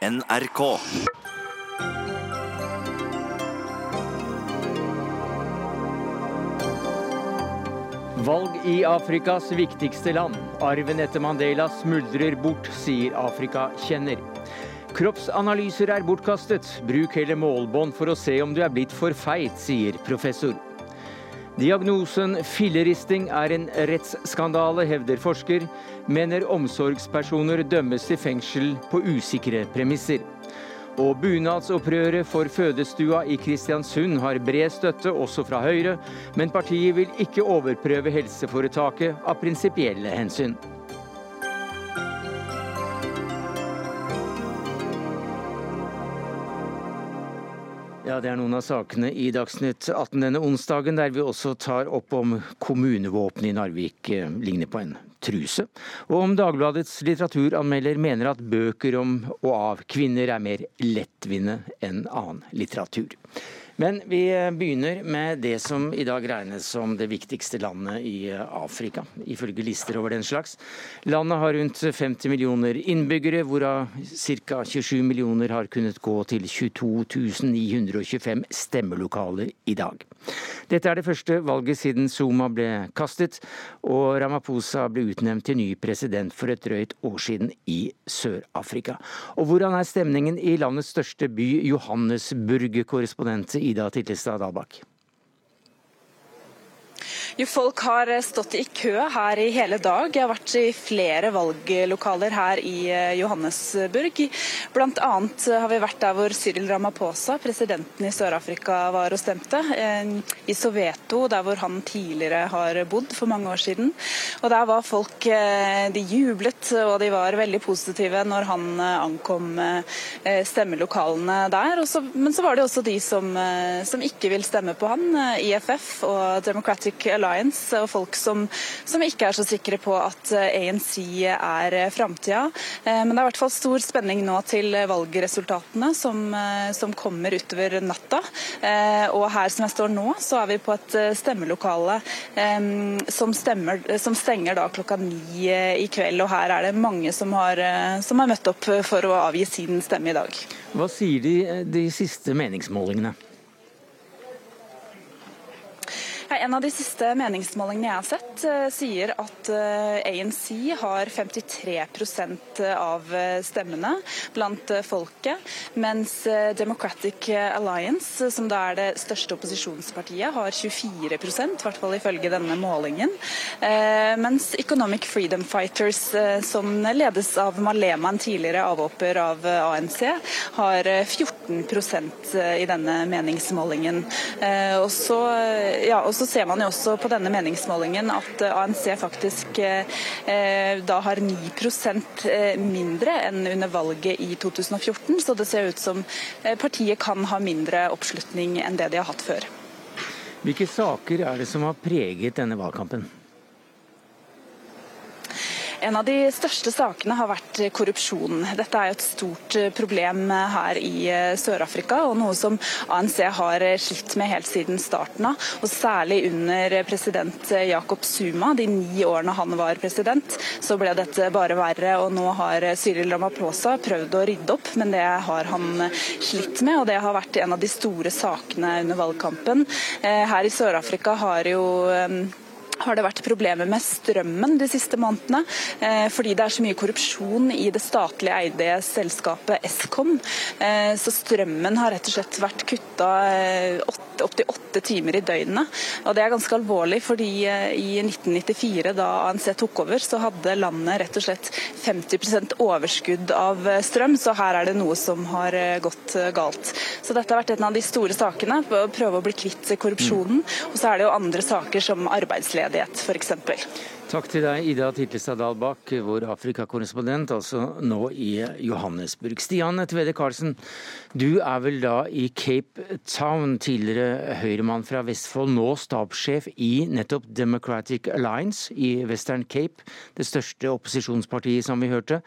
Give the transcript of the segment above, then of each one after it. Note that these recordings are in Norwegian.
NRK. Valg i Afrikas viktigste land. Arven etter Mandela smuldrer bort, sier Afrika kjenner. Kroppsanalyser er bortkastet. Bruk heller målbånd for å se om du er blitt for feit, sier professor. Diagnosen filleristing er en rettsskandale, hevder forsker. Mener omsorgspersoner dømmes til fengsel på usikre premisser. Og bunadsopprøret for fødestua i Kristiansund har bred støtte, også fra Høyre, men partiet vil ikke overprøve helseforetaket av prinsipielle hensyn. Det er noen av sakene i Dagsnytt 18 denne onsdagen, der vi også tar opp om kommunevåpenet i Narvik eh, ligner på en truse, og om Dagbladets litteraturanmelder mener at bøker om og av kvinner er mer lettvinte enn annen litteratur. Men vi begynner med det som i dag regnes som det viktigste landet i Afrika, ifølge lister over den slags. Landet har rundt 50 millioner innbyggere, hvorav ca. 27 millioner har kunnet gå til 22 925 stemmelokaler i dag. Dette er det første valget siden Zuma ble kastet, og Ramaphosa ble utnevnt til ny president for et drøyt år siden i Sør-Afrika. Og hvordan er stemningen i landets største by, Johannesburg, korrespondent i Ida Titlestad Dalbakk. Jo, folk har stått i kø her i hele dag. Jeg har vært i flere valglokaler her i eh, Johannesburg. Blant annet har vi vært der hvor Cyril Ramaphosa, presidenten i Sør-Afrika, var og stemte. Eh, I Soveto, der hvor han tidligere har bodd for mange år siden. Og der var folk eh, De jublet, og de var veldig positive når han ankom stemmelokalene der. men så var det også de som, som ikke vil stemme på han, IFF og Democratic Alliance og folk som, som, ikke er så sikre på at eh, ANC er eh, framtida. Eh, men det er i hvert fall stor spenning nå til valgresultatene som, som kommer utover natta. Og her som jeg står nå, så er vi på et stemmelokale som, stemmer, som stenger da klokka ni i kveld. Og her er det mange som har, som har møtt opp for å avgi sin stemme i dag. Hva sier de, de siste meningsmålingene? En av de siste meningsmålingene jeg har sett, eh, sier at eh, ANC har 53 av eh, stemmene blant folket, mens Democratic Alliance, som da er det største opposisjonspartiet, har 24 i hvert fall ifølge denne målingen. Mens Economic Freedom Fighters, som ledes av Malema, en tidligere avhopper av ANC, har 14% i denne meningsmålingen. Og så, ja, og så ser man jo også på denne meningsmålingen at eh, ANC faktisk eh, da har 9 eh, mindre enn under valget i 2014. Så det ser ut som partiet kan ha mindre oppslutning enn det de har hatt før. Hvilke saker er det som har preget denne valgkampen? En av de største sakene har vært korrupsjon. Dette er et stort eh, problem her i eh, Sør-Afrika, og noe som ANC har slitt med helt siden starten av. Og særlig under president Jacob Zuma, de ni årene han var president, så ble dette bare verre. Og nå har Cyril Ramaphosa prøvd å rydde opp, men det har han slitt med. Og det har vært en av de store sakene under valgkampen. Eh, her i Sør-Afrika har jo har det vært problemer med strømmen de siste månedene. Eh, fordi det er så mye korrupsjon i det statlig eide selskapet Eskom. Eh, så strømmen har rett og slett vært kutta eh, opptil åtte timer i døgnet. Og det er ganske alvorlig, fordi i 1994, da ANC tok over, så hadde landet rett og slett 50% overskudd av strøm. Så her er det noe som har gått galt. Så dette har vært en av de store sakene. Å prøve å bli kvitt korrupsjonen. Og så er det jo andre saker som arbeidsledighet ledighet f.eks. Takk til deg, Ida Titlestad Dahlbakk, vår Afrikakorrespondent, altså nå i Johannesburg. Stian Tvede Karlsen, du er vel da i Cape Town, tidligere høyremann fra Vestfold, nå stabssjef i nettopp Democratic Alliance i Western Cape, det største opposisjonspartiet som vi hørte.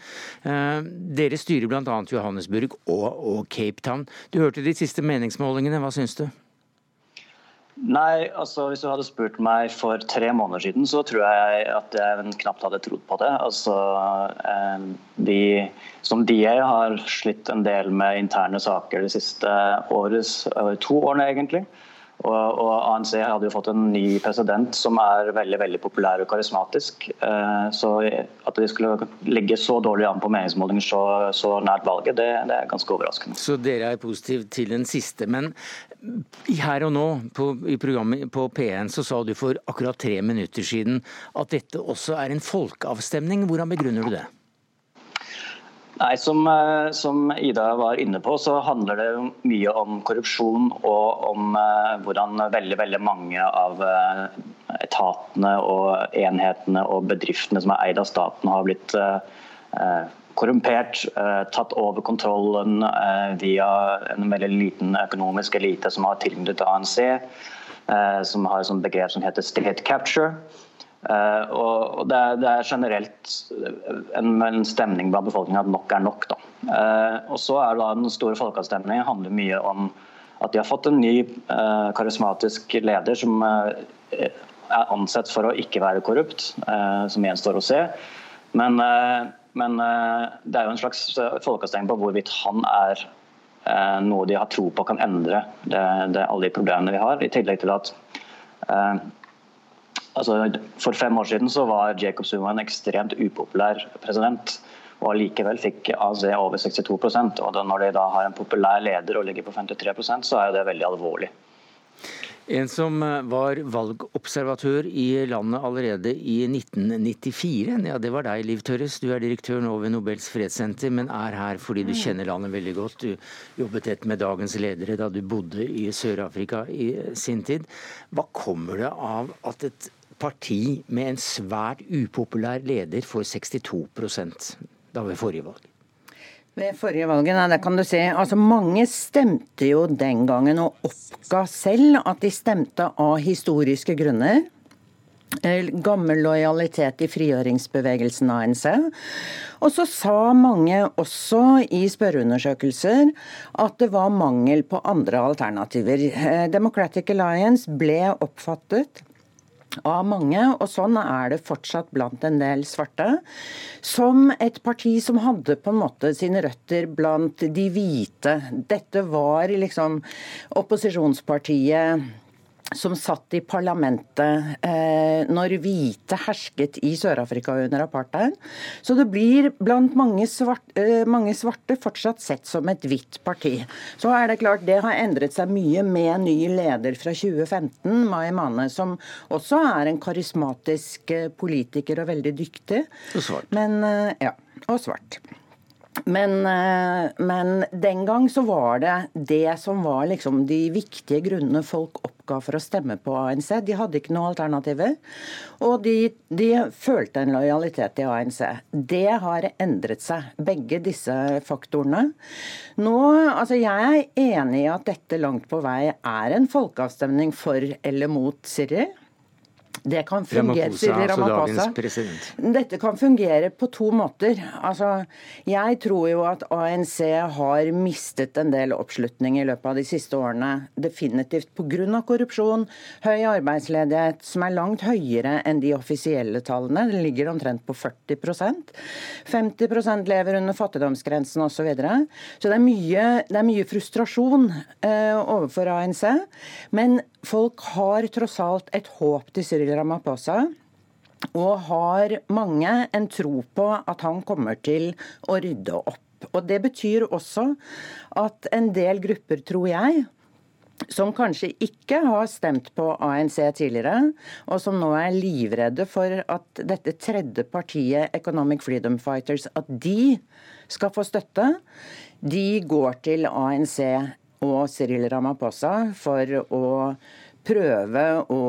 Eh, dere styrer bl.a. Johannesburg og, og Cape Town. Du hørte de siste meningsmålingene, hva syns du? Nei, altså hvis du hadde spurt meg for tre måneder siden, så tror jeg at jeg knapt hadde trodd på det. Altså, eh, de, som DA har slitt en del med interne saker de siste åres, to årene, egentlig. Og, og, ANC hadde jo fått en ny president som er veldig veldig populær og karismatisk. Eh, så at de skulle ligge så dårlig an på meningsmålinger så, så nært valget, det, det, er ganske overraskende. Så dere er positive til den siste. Men her og nå på, i programmet på P1 så sa du for akkurat tre minutter siden at dette også er en folkeavstemning. Hvordan begrunner du det? Nei, som, eh, som, Ida var inne på, så handler det mye om korrupsjon og om uh, hvordan veldig, veldig mange av uh, etatene og enhetene og bedriftene som er eid av staten, har blitt korrumpert, tatt over kontrollen via en veldig liten økonomisk elite som har tilknyttet ANC, som har et begrep som heter state capture. Og det er, det er, generelt en, stemning blant befolkningen at nok er nok. Uh, og så er da Den store folkeavstemningen handler mye om at de har fått en ny karismatisk leder som er ansett for å ikke være korrupt, som gjenstår å se. Men, men det er jo en slags folkeavstemning på hvorvidt han er noe de har tro på kan endre det, det, alle de problemene vi har. I tillegg til at Altså, for fem år siden så var Jacob Zuma en ekstremt upopulær president. Og allikevel fikk AZ over 62% og Når de da har en populær leder og ligger på 53% så er det veldig alvorlig. En som eh, var valgobservatør i landet allerede i 1994, ja det var deg Liv Tørres. Du er direktør nå ved Nobels fredssenter, men er her fordi du mm. kjenner landet veldig godt. Du jobbet tett med dagens ledere da du bodde i Sør-Afrika i sin tid. Hva kommer det av at et parti med en svært upopulær leder får 62% da ved forrige valg. Ved forrige valget, nei, det kan du se. Altså, mange stemte jo den gangen og oppga selv at de stemte av historiske grunner. Eh, gammel lojalitet i frigjøringsbevegelsen ANC. Og så sa mange også i spørreundersøkelser at det var mangel på andre alternativer. Eh, Democratic Alliance ble oppfattet av mange, og sånn er det fortsatt blant en del svarte, som et parti som hadde på en måte sine røtter blant de hvite. Dette var liksom opposisjonspartiet som satt i parlamentet eh, når hvite hersket i Sør-Afrika under apartheid. Så det blir blant mange, svart, eh, mange, svarte fortsatt sett som et hvitt parti. Så er det klart det har endret seg mye med ny leder fra 2015, Mai Mane, som også er en karismatisk eh, politiker og veldig dyktig. Og svart. Men, eh, ja, og svart. Men, eh, men, den gang så var det det som var liksom de viktige grunnene folk oppga for å stemme på ANC. De hadde ikke noe alternativer. Og de, de følte en lojalitet til ANC. Det har endret seg, begge disse faktorene. Nå, altså Jeg er enig i at dette langt på vei er en folkeavstemning for eller mot Siri. Det kan fungere, Ramaphosa, altså Dette kan fungere på to måter. Altså, jeg tror jo at ANC har mistet en del oppslutning i løpet av de siste årene. Definitivt pga. korrupsjon, høy arbeidsledighet, som er langt høyere enn de offisielle tallene. Det ligger omtrent på 40% 50% lever under fattigdomsgrensen osv. Så, videre. så det er, mye, det er mye frustrasjon eh, overfor ANC. Men folk har tross alt et håp til Cyril Ramaphosa. Og har mange en tro på at han kommer til å rydde opp. Og Det betyr også at en del grupper, tror jeg, som kanskje ikke har stemt på ANC tidligere, og som nå er livredde for at dette tredje partiet, Economic Freedom Fighters, at de skal få støtte, de går til ANC og Cyril Ramaphosa for å prøve å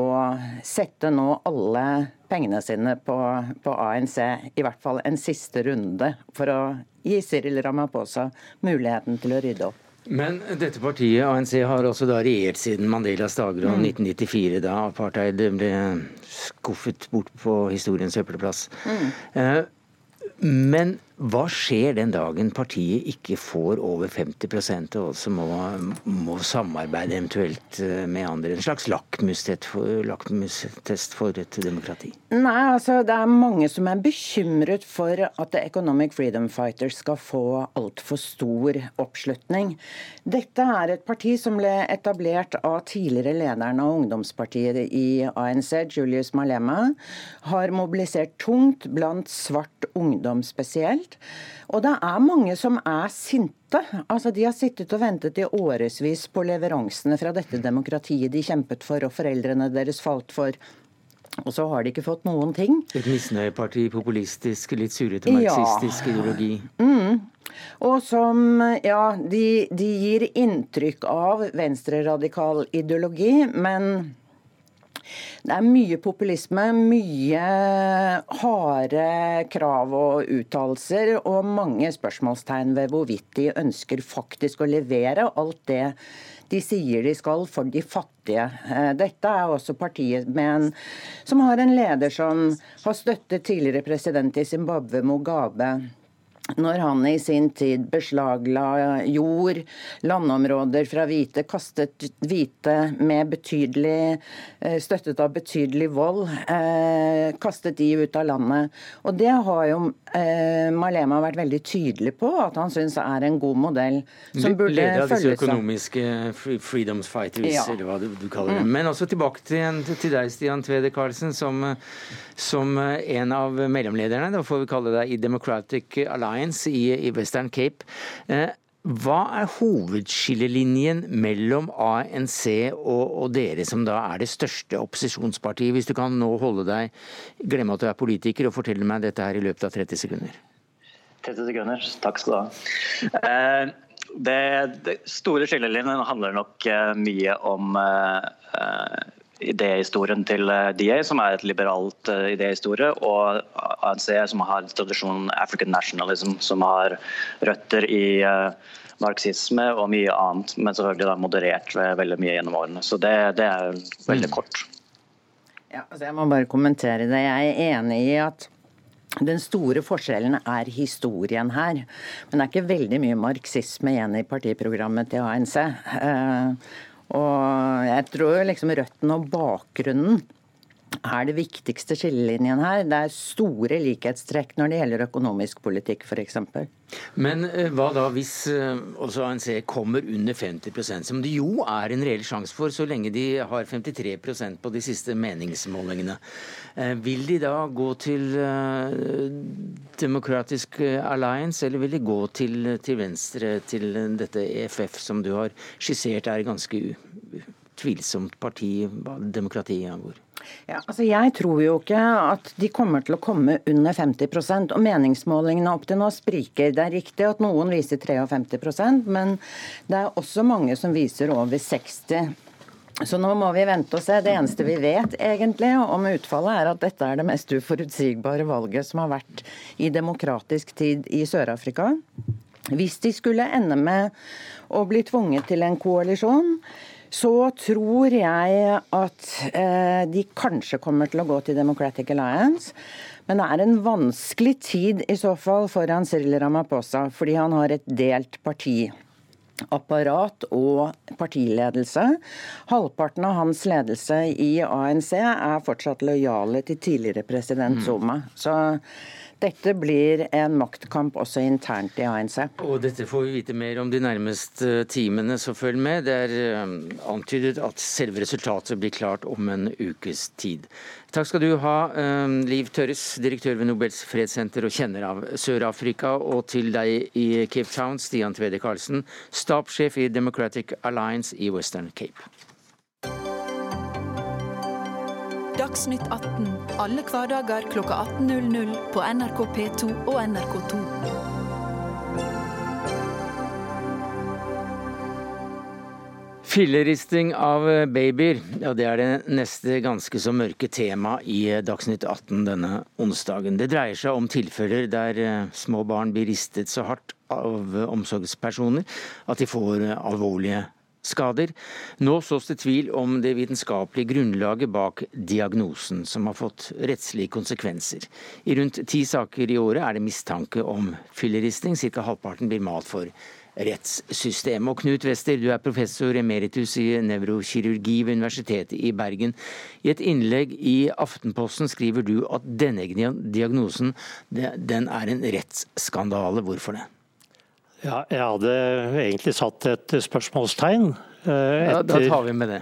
sette nå alle pengene sine på, på, ANC, i hvert fall en siste runde, for å gi Cyril Ramaphosa muligheten til å rydde opp. Men dette partiet, ANC, har også da regjert siden Mandelas dager og mm. 1994, da apartheid ble skuffet bort på historiens søppelplass. Mm. Eh, men Hva skjer den dagen partiet ikke får over 50 og også må, må, samarbeide eventuelt eh, med andre? En slags lakmustest for, lakmustest for et demokrati? Nei, altså Det er mange som er bekymret for at Economic Freedom Fighters skal få altfor stor oppslutning. Dette er et parti som ble etablert av tidligere lederen av ungdomspartiet i ANC, Julius Malema. Har mobilisert tungt blant svart ungdom spesielt helt. Og det er mange som er sinte. Altså, De har sittet og ventet i årevis på leveransene fra dette demokratiet de kjempet for, og foreldrene deres falt for. Og så har de ikke fått noen ting. Et misnøyeparti, populistisk, litt surrete marxistisk ja. ideologi. Mm. Og som Ja, de, de gir inntrykk av venstreradikal ideologi, men det er mye populisme, mye harde krav og uttalelser, og mange spørsmålstegn ved hvorvidt de ønsker faktisk å levere alt det de sier de skal for de fattige. Eh, dette er også partiet en, som har en leder som har støttet tidligere president i Zimbabwe, Mugabe når han i sin tid beslagla jord, landområder fra hvite, kastet hvite med betydelig eh, Støttet av betydelig vold, eh, kastet de ut av landet. Og det har jo eh, Malema vært veldig tydelig på, at han syns er en god modell som burde følges av disse økonomiske freedoms fighters, ja. eller hva du, du kaller det. Mm. Men også tilbake til, til deg, Stian Tvede Karlsen, som, som en av mellomlederne, da får vi kalle deg, i Democratic Alliance Alliance i, i Western Cape. Eh, hva er hovedskillelinjen mellom ANC og, og, dere, som da er det største opposisjonspartiet? Hvis du kan nå holde deg, glemme at du er politiker, og fortelle meg dette her i løpet av 30 sekunder. 30 sekunder, takk skal du ha. Eh, det, det, store skillelinjen handler nok eh, mye om idéhistorien til eh, DA, som er et liberalt uh, idéhistorie, og ANC, som har tradisjonen African nationalism, som har røtter i uh, marxisme og mye annet, men selvfølgelig da moderert veldig mye gjennom årene. Så det, det er veldig mm. kort. Ja, altså jeg må bare kommentere det. Jeg er enig i at den store forskjellen er historien her. Men det er ikke veldig mye marxisme igjen i partiprogrammet til ANC. Uh, og jeg tror liksom røtten og bakgrunnen er det viktigste skillelinjen her. Det er store likhetstrekk når det gjelder økonomisk politikk f.eks. Men eh, hva da hvis eh, også ANC kommer under 50% som det jo er en reell sjanse for, så lenge de har 53% på de siste meningsmålingene. Eh, vil de da gå til Democratic Alliance, eller vil de gå til, til venstre, til dette EFF som du har skissert er ganske tvilsomt parti hva demokratiet angår? Ja, altså jeg tror jo ikke at de kommer til å komme under 50% og Meningsmålingene opp til nå spriker. Det er riktig at noen viser 53 men det er også mange som viser over 60 så nå må vi vente og se. Det eneste vi vet egentlig om utfallet, er at dette er det mest uforutsigbare valget som har vært i demokratisk tid i Sør-Afrika. Hvis de skulle ende med å bli tvunget til en koalisjon, så tror jeg at eh, de kanskje kommer til å gå til Democratic Alliance. Men det er en vanskelig tid i så fall foran Cyril Ramaphosa, fordi han har et delt parti apparat og partiledelse. Halvparten av hans ledelse i ANC er fortsatt lojale til tidligere president mm. Zuma. Så dette blir en maktkamp også internt i ANC. Og dette får vi vite mer om de nærmeste timene, så følg med. Det er eh, antydet at selve resultatet blir klart om en ukes tid. Takk skal du ha, eh, Liv Tørres, direktør ved Nobels fredssenter og kjenner av Sør-Afrika, og til deg i Cape Town, Stian Tvede Karlsen, stabssjef i Democratic Alliance i Western Cape. Dagsnytt 18 alle hverdager kl 18.00 på NRK P2 og NRK2. Filleristing av babyer, ja, det er det neste ganske så mørke tema i Dagsnytt 18 denne onsdagen. Det dreier seg om tilfeller der eh, små barn blir ristet så hardt av omsorgspersoner at de får alvorlige skader. Nå sås det tvil om det vitenskapelige grunnlaget bak diagnosen, som har fått rettslige konsekvenser. I rundt ti saker i året er det mistanke om filleristing. Ca. halvparten blir malt for rettssystemet. Og Knut Wester, du er professor emeritus i nevrokirurgi ved Universitetet i Bergen. I et innlegg i Aftenposten skriver du at denne diagnosen den er en rettsskandale. Hvorfor det? Ja, jeg hadde egentlig satt et spørsmålstegn. Etter, ja, da tar vi med det.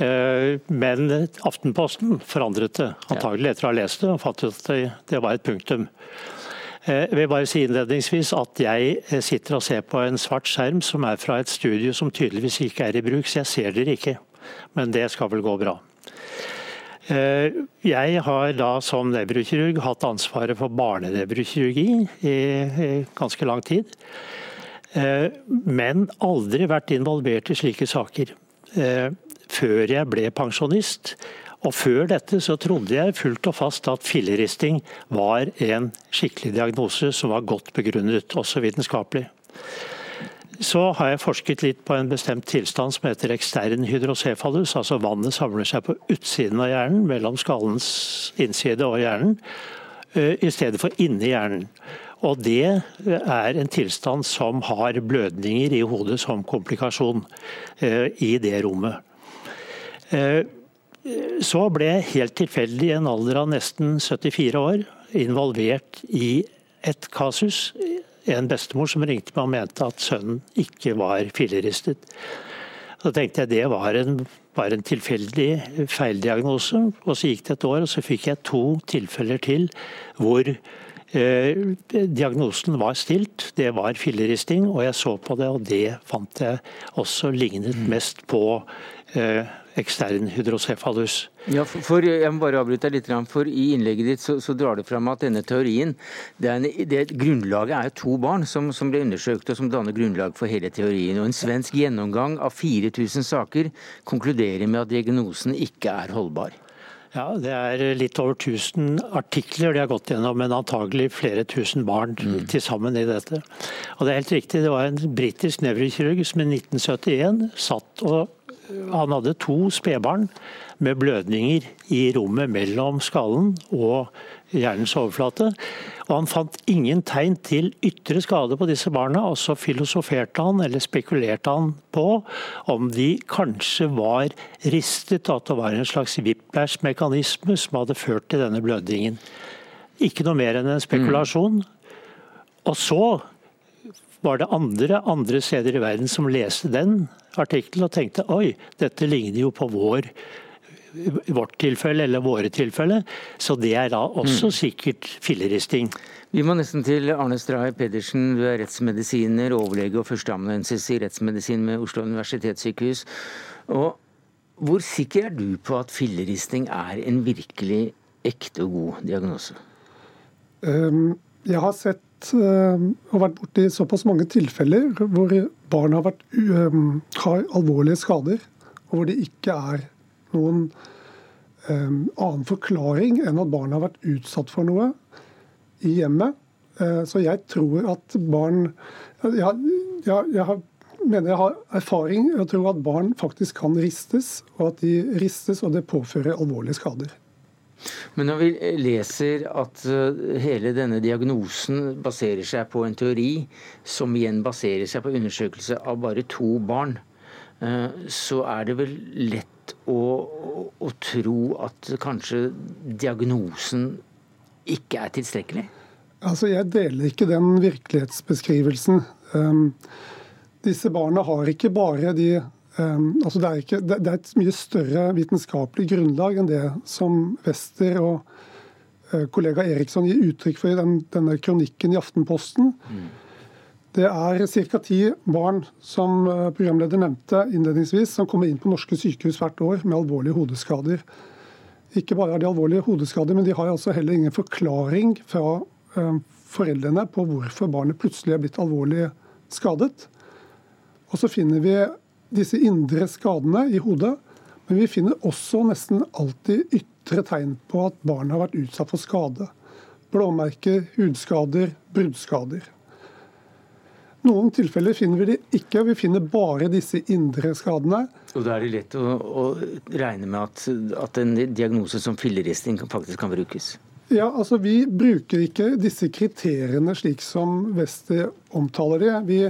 Eh, men Aftenposten forandret det, antagelig etter å ha lest det, og fattet at det var et punktum. Eh, jeg vil bare si innledningsvis at jeg eh, sitter og ser på en svart skjerm som er fra et studio som tydeligvis ikke er i bruk, så jeg ser dere ikke. Men det skal vel gå bra. Jeg har da som nevrokirurg hatt ansvaret for barnenevrokirurgi i ganske lang tid. Men aldri vært involvert i slike saker. Før jeg ble pensjonist. Og Før dette så trodde jeg fullt og fast at filleristing var en skikkelig diagnose som var godt begrunnet, også vitenskapelig. Så har jeg forsket litt på en bestemt tilstand som heter ekstern hydrocefalus. Altså vannet samler seg på utsiden av hjernen, mellom skallens innside og hjernen, eh, i stedet for inni hjernen. Og Det er en tilstand som har blødninger i hodet som komplikasjon eh, i det rommet. Eh, så ble jeg helt tilfeldig i en alder av nesten 74 år involvert i et kasus en bestemor som ringte meg og mente at sønnen ikke var filleristet. Så tenkte jeg det var en, var en tilfeldig feildiagnose. Og så gikk det et år, og så fikk jeg to tilfeller til hvor eh, diagnosen var stilt. Det var filleristing, og jeg så på det, og det fant jeg også lignet mm. mest på eh, ekstern hydrocefalus. Ja, for, for, jeg må bare avbryte deg litt, for I innlegget ditt så, så drar det fram at denne teorien det er en, det, Grunnlaget er to barn som, som, ble undersøkt og som danner grunnlag for hele teorien. og En svensk gjennomgang av 4000 saker konkluderer med at diagnosen ikke er holdbar. Ja, Det er litt over 1000 artikler de har gått gjennom, men antagelig flere tusen barn mm. til sammen i dette. Og Det er helt riktig, det var en britisk nevrokirurg som i 1971 satt og han hadde to spedbarn med blødninger i rommet mellom skallen og hjernens overflate. Og han fant ingen tegn til ytre skade på disse barna, og så filosoferte han, eller spekulerte han på, om de kanskje var ristet, at det var en slags whiplash-mekanisme som hadde ført til denne blødningen. Ikke noe mer enn en spekulasjon. Og så var det andre andre steder i verden som leste den artikkelen og tenkte oi, dette ligner jo på vår vårt tilfelle eller våre tilfelle. Så det er da også mm. sikkert filleristing. Vi må nesten til Arne Strahe Pedersen, du er rettsmedisiner, overlege og førsteamanuensis i rettsmedisin med Oslo universitetssykehus. Og hvor sikker er du på at filleristing er en virkelig ekte og god diagnose? Um, jeg har sett og vært borti såpass mange tilfeller hvor barn har, vært, um, har, alvorlige skader, og hvor det ikke er noen um, annen forklaring enn at barn har vært utsatt for noe i hjemmet. Så jeg tror at barn Jeg, jeg, jeg mener jeg har erfaring og tror at barn faktisk kan ristes, og at de ristes og det påfører alvorlige skader. Men når vi leser at eh, hele denne diagnosen baserer seg på en teori som igjen baserer seg på undersøkelse av bare to barn, eh, så er det vel lett å, å tro at kanskje diagnosen ikke er tilstrekkelig? Altså, Jeg deler ikke den virkelighetsbeskrivelsen. Um, disse barna har ikke bare de altså det, er ikke, det, det, er et mye større vitenskapelig grunnlag enn det som Wester og uh, kollega Eriksson gir uttrykk for i den, denne kronikken i Aftenposten. Mm. Det er ca. ti barn, som uh, programleder nevnte innledningsvis, som kommer inn på norske sykehus hvert år med alvorlige hodeskader. Ikke bare har de alvorlige hodeskader, men de har altså heller ingen forklaring fra uh, foreldrene på hvorfor barnet plutselig er blitt alvorlig skadet. Og så finner vi disse indre skadene i hodet. Men vi finner også nesten alltid ytre tegn på at barnet har vært utsatt for skade. Blåmerker, hudskader, bruddskader. Noen tilfeller finner vi det ikke. Vi finner bare disse indre skadene. Og Da er det lett å, å regne med at, at, en diagnose som filleristing faktisk kan brukes? Ja, altså Vi bruker ikke disse kriteriene slik som Wester omtaler det. Vi,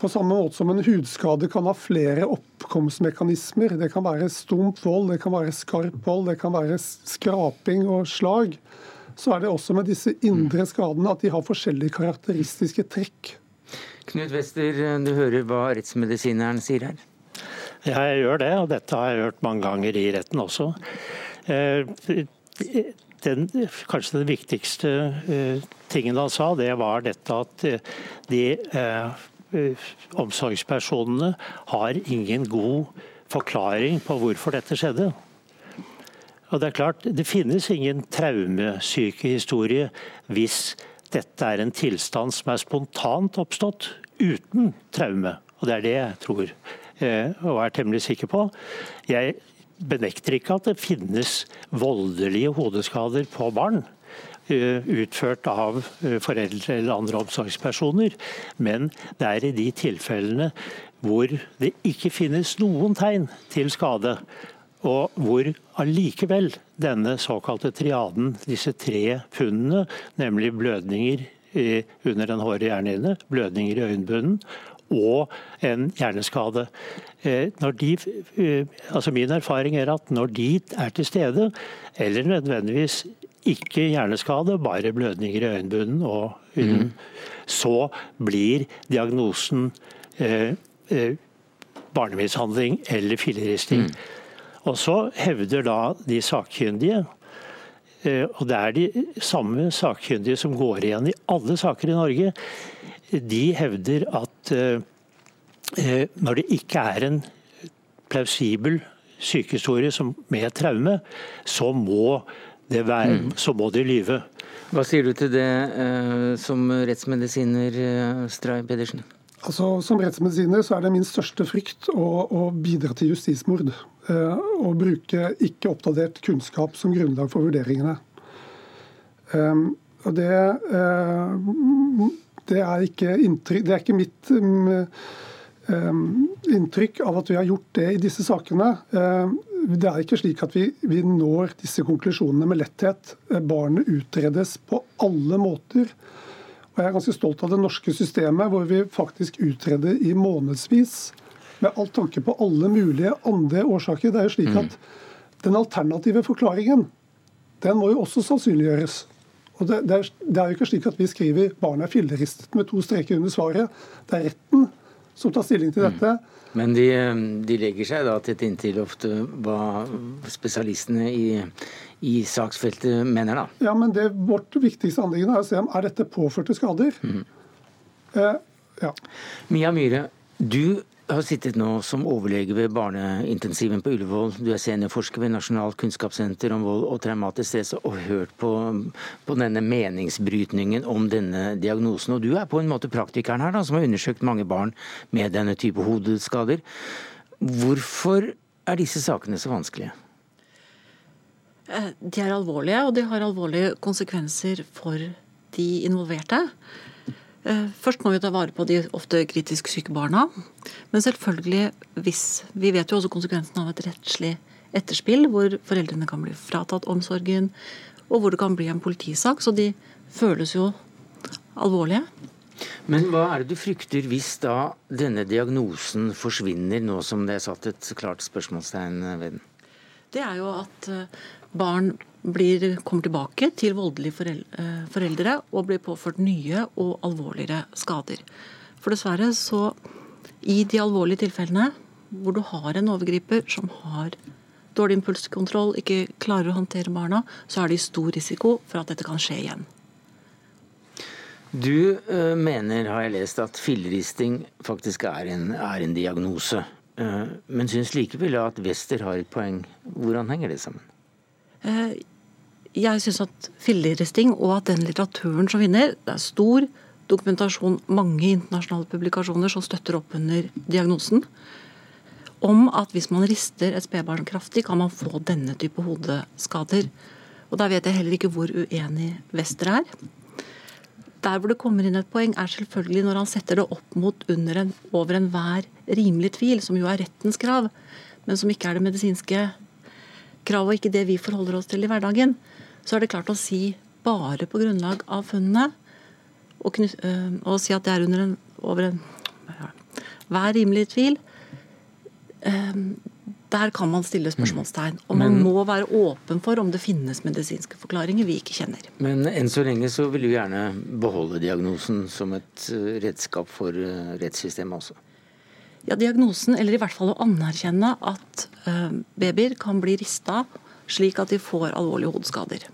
på samme måte som en hudskade kan ha flere oppkomstmekanismer. Det kan være stump vold, det kan være skarp vold, det kan være skraping og slag. Så er det også med disse indre skadene at de har forskjellige karakteristiske trekk. Knut Wester, du hører hva rettsmedisineren sier her? Ja, jeg gjør det, og dette har jeg hørt mange ganger i retten også. Eh, den, kanskje den viktigste eh, tingen han sa, det var dette at eh, de eh, omsorgspersonene har ingen god forklaring på hvorfor dette skjedde. Og Det er klart, det finnes ingen traumesykehistorie hvis dette er en tilstand som er spontant oppstått uten traume. Og det er det jeg tror eh, og er temmelig sikker på. Jeg benekter ikke at det finnes voldelige hodeskader på barn. Eh, utført av eh, foreldre eller andre omsorgspersoner. Men det er i de tilfellene hvor det ikke finnes noen tegn til skade, og hvor allikevel denne såkalte triaden, disse tre funnene, nemlig blødninger under den hårde hjernehinne, blødninger i øyenbunnen og en hjerneskade. Eh, de, altså min erfaring er at når de er til stede, eller nødvendigvis ikke hjerneskade, bare blødninger i øyenbunnen og hunden, mm. så blir diagnosen eh, eh, barnemishandling eller filleristing. Mm. Og så hevder da de sakkyndige eh, og det er de samme sakkyndige som går igjen i alle saker i Norge. De hevder at eh, eh, når det ikke er en plausibel sykehistorie med traume, så må, det være, mm. så må de lyve. Hva sier du til det som rettsmedisiner, Stray Pedersen? Altså, Som rettsmedisiner så er det min største frykt å, å bidra til justismord. Eh, og bruke ikke oppdatert kunnskap som grunnlag for vurderingene. Um, og det, uh, det, er ikke inntrykk, det er ikke mitt um, inntrykk av at vi har gjort det i disse sakene. Det er ikke slik at vi, vi, når disse konklusjonene med letthet. Barnet utredes på alle måter. Og Jeg er ganske stolt av det norske systemet, hvor vi faktisk utreder i månedsvis. Med all tanke på alle mulige andre årsaker. Det er jo slik mm. at Den alternative forklaringen den må jo også sannsynliggjøres. Og det, det, er, det, er, jo ikke slik at vi skriver 'barnet er filleristet' med to streker under svaret. Det er retten som tar stilling til mm. dette. Men de, de legger seg da tett inntil ofte hva spesialistene i i saksfeltet mener, da. Ja, men det, Vårt viktigste anliggende er å se om er dette påførte skader. Mm. Eh, ja. Mia Myhre, du har sittet nå som overlege ved barneintensiven på Ullevål. Du er seniorforsker ved Nasjonalt kunnskapssenter om vold og traumatisk stress, og hørt på, på, denne meningsbrytningen om denne diagnosen. Og du er på en måte praktikeren her, da, som har undersøkt mange barn med denne type hodeskader. Hvorfor er disse sakene så vanskelige? Eh, de er alvorlige, og de har alvorlige konsekvenser for de involverte. Eh, først må vi ta vare på de ofte kritisk syke barna. Men selvfølgelig hvis Vi vet jo også konsekvensen av et rettslig etterspill, hvor foreldrene kan bli fratatt omsorgen, og hvor det kan bli en politisak. Så de føles jo alvorlige. Men hva er det du frykter hvis da denne diagnosen forsvinner, nå som det er satt et klart spørsmålstegn ved den? Det er jo at eh, barn blir, kommer tilbake til voldelige eh, foreldre og blir påført nye og alvorligere skader. For dessverre så i de alvorlige tilfellene hvor du har en overgriper som har dårlig impulskontroll, ikke klarer å håndtere barna, så er det stor risiko for at dette kan skje igjen. Du øh, mener, har jeg lest, at filleristing faktisk er en, er en diagnose. Uh, men syns likevel at Wester har et poeng. Hvordan henger det sammen? Eh, jeg syns at filleristing og at den litteraturen som vinner Det er stor dokumentasjon, mange internasjonale publikasjoner som støtter opp under diagnosen. Om at hvis man rister et spedbarn kraftig, kan man få denne type hodeskader. Og Der vet jeg heller ikke hvor uenig Wester er. Der hvor det kommer inn et poeng, er selvfølgelig når han setter det opp mot under en, over enhver rimelig tvil, som jo er rettens krav, men som ikke er det medisinske kravet, og ikke det vi forholder oss til i hverdagen. Så er det klart å si bare på grunnlag av funnene, og, øh, og si at det er under en, over en hver rimelig tvil, øh, der kan man stille spørsmålstegn. Og man må være åpen for om det finnes medisinske forklaringer vi ikke kjenner. Men enn så lenge så vil du gjerne beholde diagnosen som et eh, redskap for rettssystemet også? Ja, diagnosen, eller i hvert fall å anerkjenne at eh, babyer kan bli rista slik at de får alvorlige hodeskader.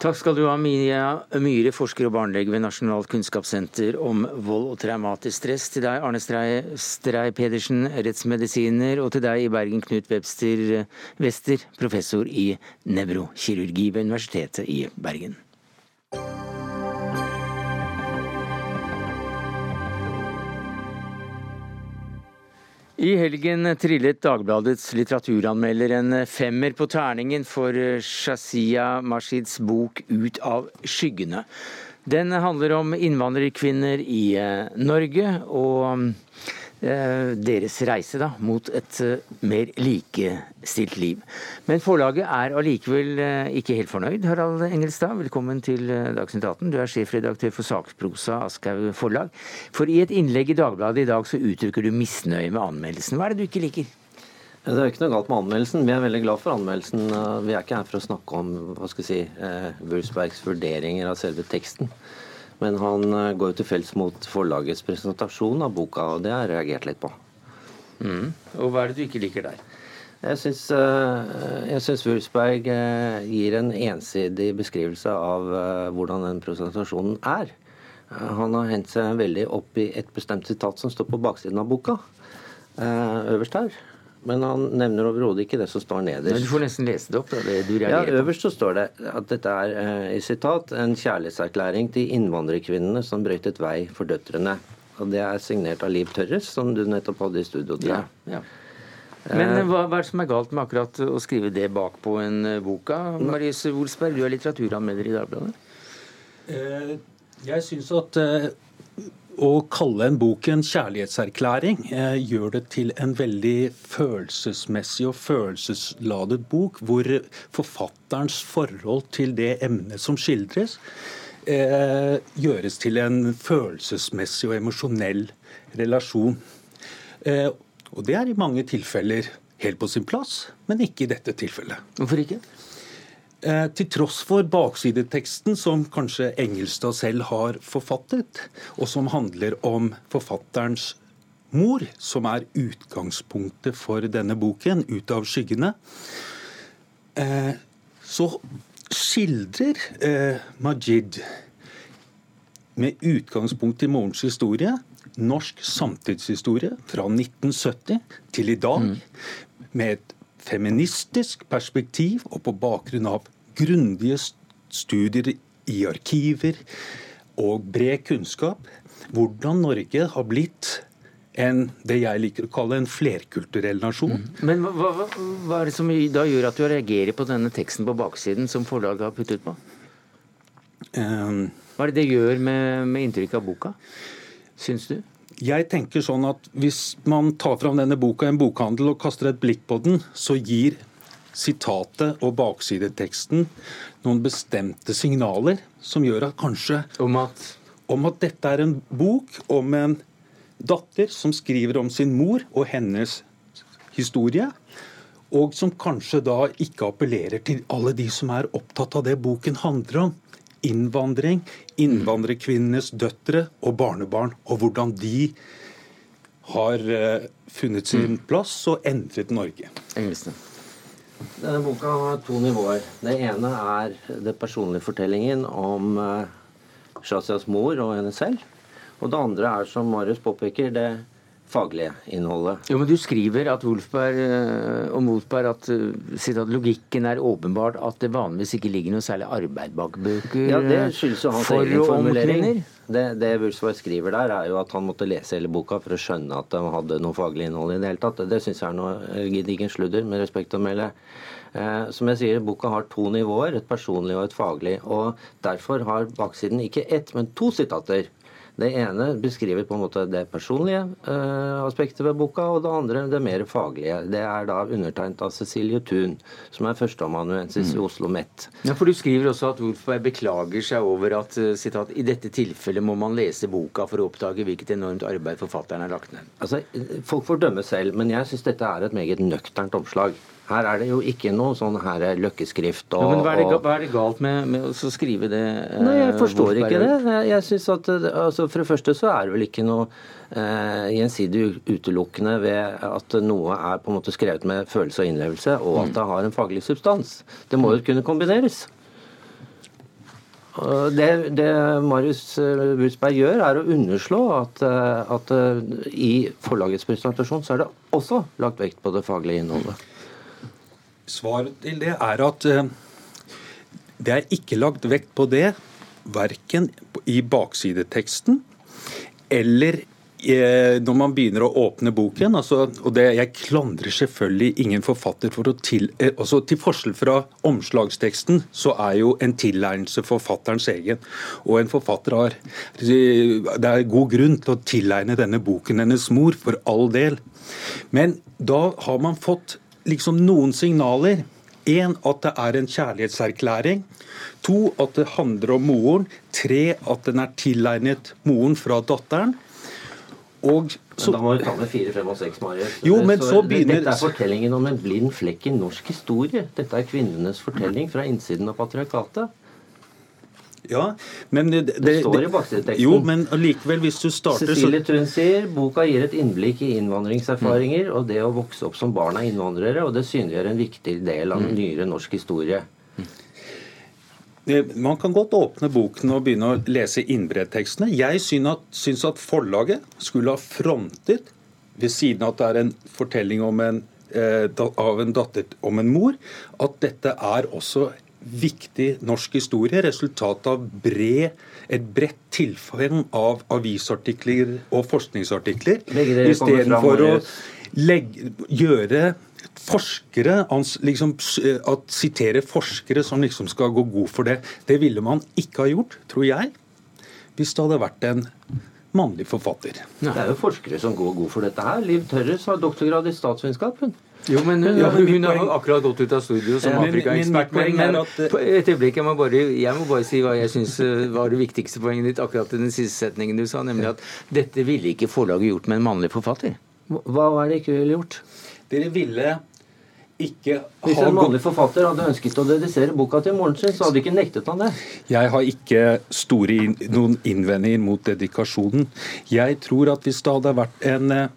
Takk skal du ha, Mia Myhre, forsker og barnelege ved Nasjonalt kunnskapssenter om vold og traumatisk stress. Til deg, Arne Strei, Strei Pedersen, rettsmedisiner. Og til deg i Bergen, Knut Webster, Wester, professor i nevrokirurgi ved Universitetet i Bergen. I helgen trillet Dagbladets litteraturanmelder en femmer på terningen for Shazia Mashids bok 'Ut av skyggene'. Den handler om innvandrerkvinner i eh, Norge, og deres reise da, mot et eh, mer likestilt liv. Men forlaget er allikevel eh, ikke helt fornøyd. Harald Engelstad, velkommen til Dagsnytt 18. Du er sjefredaktør for Saksprosa Aschhaug Forlag. For i et innlegg i Dagbladet i dag så uttrykker du misnøye med anmeldelsen. Hva er det du ikke liker? Det er ikke noe galt med anmeldelsen. Vi er veldig glad for anmeldelsen. Vi er ikke her for å snakke om hva skal jeg si, Wulfsbergs vurderinger av selve teksten. Men han eh, går jo til felles mot forlagets presentasjon av boka, og det har jeg reagert litt på. Mm. Og hva er det du ikke liker der? Jeg syns, uh, Wulfsberg uh, gir en ensidig beskrivelse av hvordan den presentasjonen er. Han har hendt seg veldig opp i et bestemt sitat som står på baksiden av boka. øverst her. Men han nevner overhodet ikke det som står nederst. Men Du får nesten lese det opp. da, det du ja, Øverst så står det at dette er eh, i sitat, en kjærlighetserklæring til innvandrerkvinnene som brøytet vei for døtrene. Og Det er signert av Liv Tørres, som du nettopp hadde i studio. til ja, ja. Men eh, hva, hva, er det som er galt med akkurat å skrive det bak på en uh, boka? Marius Wolsberg, du er litteraturanmelder i Dagbladet. Uh, jeg syns at uh, å kalle en bok en kjærlighetserklæring eh, gjør det til en veldig følelsesmessig og følelsesladet bok, hvor forfatterens forhold til det emnet som skildres, eh, gjøres til en følelsesmessig og emosjonell relasjon. Eh, og det er i mange tilfeller helt på sin plass, men ikke i dette tilfellet. Hvorfor ikke? Eh, til tross for baksideteksten som kanskje Engelstad selv har forfattet, og som handler om forfatterens mor, som er utgangspunktet for denne boken, 'Ut av skyggene', eh, så skildrer eh, Majid med utgangspunkt i morens historie norsk samtidshistorie fra 1970 til i dag, mm. med et feministisk perspektiv og på bakgrunn av grundige studier i arkiver og bred kunnskap, hvordan Norge har blitt en, det jeg liker å kalle en flerkulturell nasjon. Mm. Men hva, hva, hva, er det som da gjør at du reagerer på denne teksten på baksiden som forlaget har puttet på? Um, hva er det det gjør med, med inntrykket av boka, syns du? Jeg tenker sånn at Hvis man tar fram denne boka i en bokhandel og kaster et blikk på den, så gir sitatet og baksideteksten noen bestemte signaler som gjør at kanskje Om at? Om at dette er en bok om en datter som skriver om sin mor og hennes historie. Og som kanskje da ikke appellerer til alle de som er opptatt av det boken handler om innvandring, innvandrerkvinnenes døtre og barnebarn, og hvordan de har eh, funnet sin mm. plass og endret Norge. Engelsen. Denne boka har to nivåer. Det ene er det personlige fortellingen om uh, Shazias mor og henne selv. Og det andre er, som Marius påpeker, det faglige innholdet. Jo, men Du skriver at Wolfberg eh, om Wolfberg at, eh, at logikken er åpenbart at det vanligvis ikke ligger noe særlig arbeid bak bøker ja, det skyldes jo hans for egen formulering. Det, det Wolfberg skriver der, er jo at han måtte lese hele boka for å skjønne at den hadde noe faglig innhold i det hele tatt. Det syns jeg er noe gedigen sludder, med respekt å melde. Eh, som jeg sier, Boka har to nivåer, et personlig og et faglig. og Derfor har baksiden ikke ett, men to sitater det ene beskriver på en måte det personlige uh, aspektet ved boka, og det andre det mer faglige. Det er da undertegnet av Cecilie Thun, som er førsteamanuensis mm. i Oslo MET. Ja, for Du skriver også at Wolfberg beklager seg over at eh, citat, i dette tilfellet må man lese boka for å oppdage hvilket enormt arbeid forfatteren har lagt ned. Altså, Folk får dømme selv, men jeg syns dette er et meget nøkternt omslag. Her er det jo ikke noe sånn her løkkeskrift og, ja, Men hva er, det, hva er det, galt med, med å skrive det? Nei, Jeg forstår ikke det. Jeg, jeg synes at, altså For det første så er det vel ikke noe eh, gjensidig utelukkende ved at noe er på en måte skrevet med følelse og innlevelse, og at det har en faglig substans. Det må jo kunne kombineres. Det, det Marius Wulsberg gjør, er å underslå at, at i forlagets presentasjon så er det også lagt vekt på det faglige innholdet. Svaret til det er at eh, det er ikke lagt vekt på det, verken i baksideteksten eller eh, når man begynner å åpne boken, altså, og det, Jeg klandrer selvfølgelig ingen forfatter for å til... Eh, altså, til forskjell fra omslagsteksten, så er jo en tilegnelse forfatterens egen. Og en forfatter har Det er god grunn til å tilegne denne boken hennes mor, for all del. Men da har man fått liksom noen signaler. Én at det er en kjærlighetserklæring. To at det handler om moren. Tre at den er tilegnet moren fra datteren. Og så, men da må vi ta med fire, fem og seks, Marius. Jo, men så begynner... Dette er fortellingen om en blind flekk i norsk historie. Dette er kvinnenes fortelling fra innsiden av patriarkatet. Ja, men det, det, det står i baksideteksten. Jo, men likevel, hvis du starter Cecilie Thun sier boka gir et innblikk i innvandringserfaringer mm. og det å vokse opp som barn av innvandrere, og det synliggjør en viktig del av mm. nyere norsk historie. Man kan godt åpne boken og begynne å lese innbredtekstene. Jeg syns at forlaget skulle ha frontet, ved siden av at det er en fortelling om en, eh, av en datter om en mor, at dette er også viktig norsk historie. Resultatet av bred, et bredt tilfang av avisartikler og forskningsartikler. Istedenfor å legge, gjøre forskere, liksom, at sitere forskere som liksom skal gå god for det. Det ville man ikke ha gjort, tror jeg, hvis det hadde vært en mannlig forfatter. Det er jo forskere som går god for dette her. Liv Tørres har doktorgrad i statsvitenskap. Jo, men hun, ja, hun har akkurat gått ut av studio som ja, Afrika-ekspert. Men, men, men et øyeblikk, jeg må, bare, jeg må bare si hva jeg syns eh, var det viktigste poenget ditt akkurat i den siste setningen du sa, nemlig at dette ville ikke forlaget gjort med en mannlig forfatter. Hva var det ikke ville gjort? Dere ville ikke Hvis en mannlig forfatter hadde ønsket å dedisere boka til moren sin, så hadde de ikke nektet han det. Jeg har ikke store, noen innvendinger mot dedikasjonen. Jeg tror at hvis det hadde vært en eh,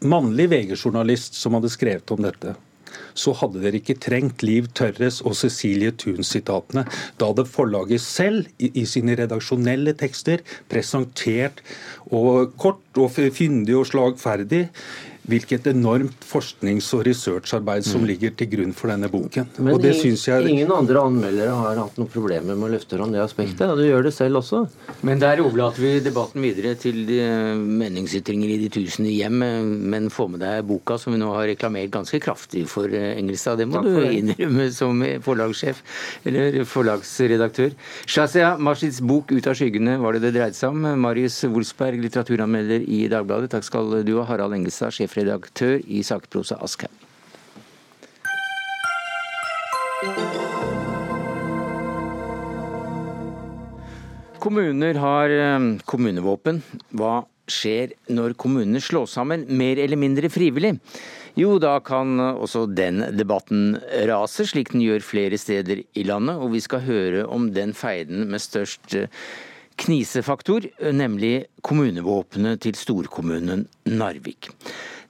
mannlig VG-journalist som hadde skrevet om dette, så hadde dere ikke trengt Liv Tørres og Cecilie Thun-sitatene. Da hadde forlaget selv i, i, sine redaksjonelle tekster presentert og kort og fyndig og slagferdig hvilket enormt forsknings- og researcharbeid som mm. ligger til grunn for denne boken. Men og det synes jeg... ingen andre anmeldere har hatt noen problemer med å løfte fram det aspektet. og Du gjør det selv også. Men der overlater vi debatten videre til de meningsytringer i de tusende hjem. Men få med deg boka, som vi nå har reklamert ganske kraftig for, eh, Engelstad. Det må du innrømme som forlagssjef, eller forlagsredaktør. Shazia Mashids bok 'Ut av skyggene' var det det dreide seg om. Marius Wolfsberg, litteraturanmelder i Dagbladet. Takk skal du ha. Harald Engelstad, sjef sjefredaktør i Sakprosa Aschhaug. Kommuner har eh, kommunevåpen. Hva skjer når kommunene slås sammen, mer eller mindre frivillig? Jo, da kan også den debatten rase, slik den gjør flere steder i landet. Og vi skal høre om den feiden med størst eh, knisefaktor, nemlig kommunevåpenet til storkommunen Narvik.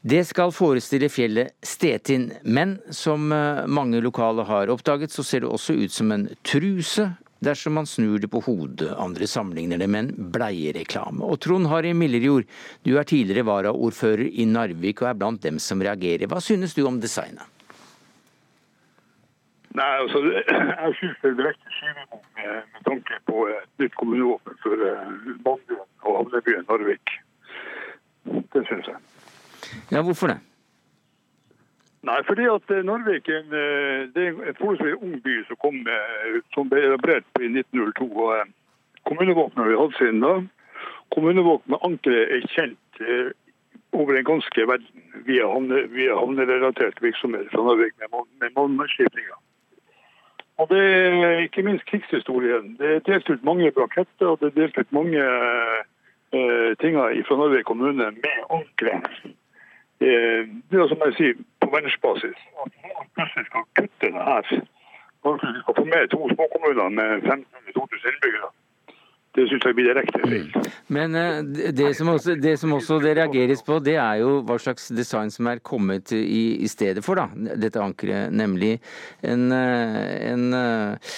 Det skal forestille fjellet Stetin, men som eh, mange lokale har oppdaget, så ser det også ut som en truse dersom man snur det på hodet. Andre sammenligner det med en bleiereklame. Og Trond Harry Millerjord, du er tidligere varaordfører i Narvik og er blant dem som reagerer. Hva synes du om designet? Nei, altså, Jeg synes det er direkte skivebom med, med, tanke på et nytt kommunevåpen for Bandøen eh, og havnebyen Narvik. Det synes jeg. Ja, Hvorfor det? Nei, fordi at eh, Narvik er en, eh, det er en forholdsvis ung by som, kom, som ble etablert i 1902. og Kommunevåpenet har vi hatt siden da. Kommunevåpenet ankeret er kjent over den ganske verden via, havne, via havnerelatert virksomhet fra Narvik med, med malmskipninger. Og det er ikke minst krigshistorien. Det er delt ut mange braketter og det er delt ut mange eh, ting fra Narvik kommune med ordentlig. Uh, det er som jeg sier, på verdensbasis. At man plutselig skal kutte det her. Vi skal få med to småkommuner med 1500-2000 innbyggere. Det syns jeg blir direkte feil. Mm. Men eh, det som, også, det som, også, det reageres på, det er jo hva slags design som er kommet i, i stedet for da, dette ankeret. Nemlig en, eh, en eh,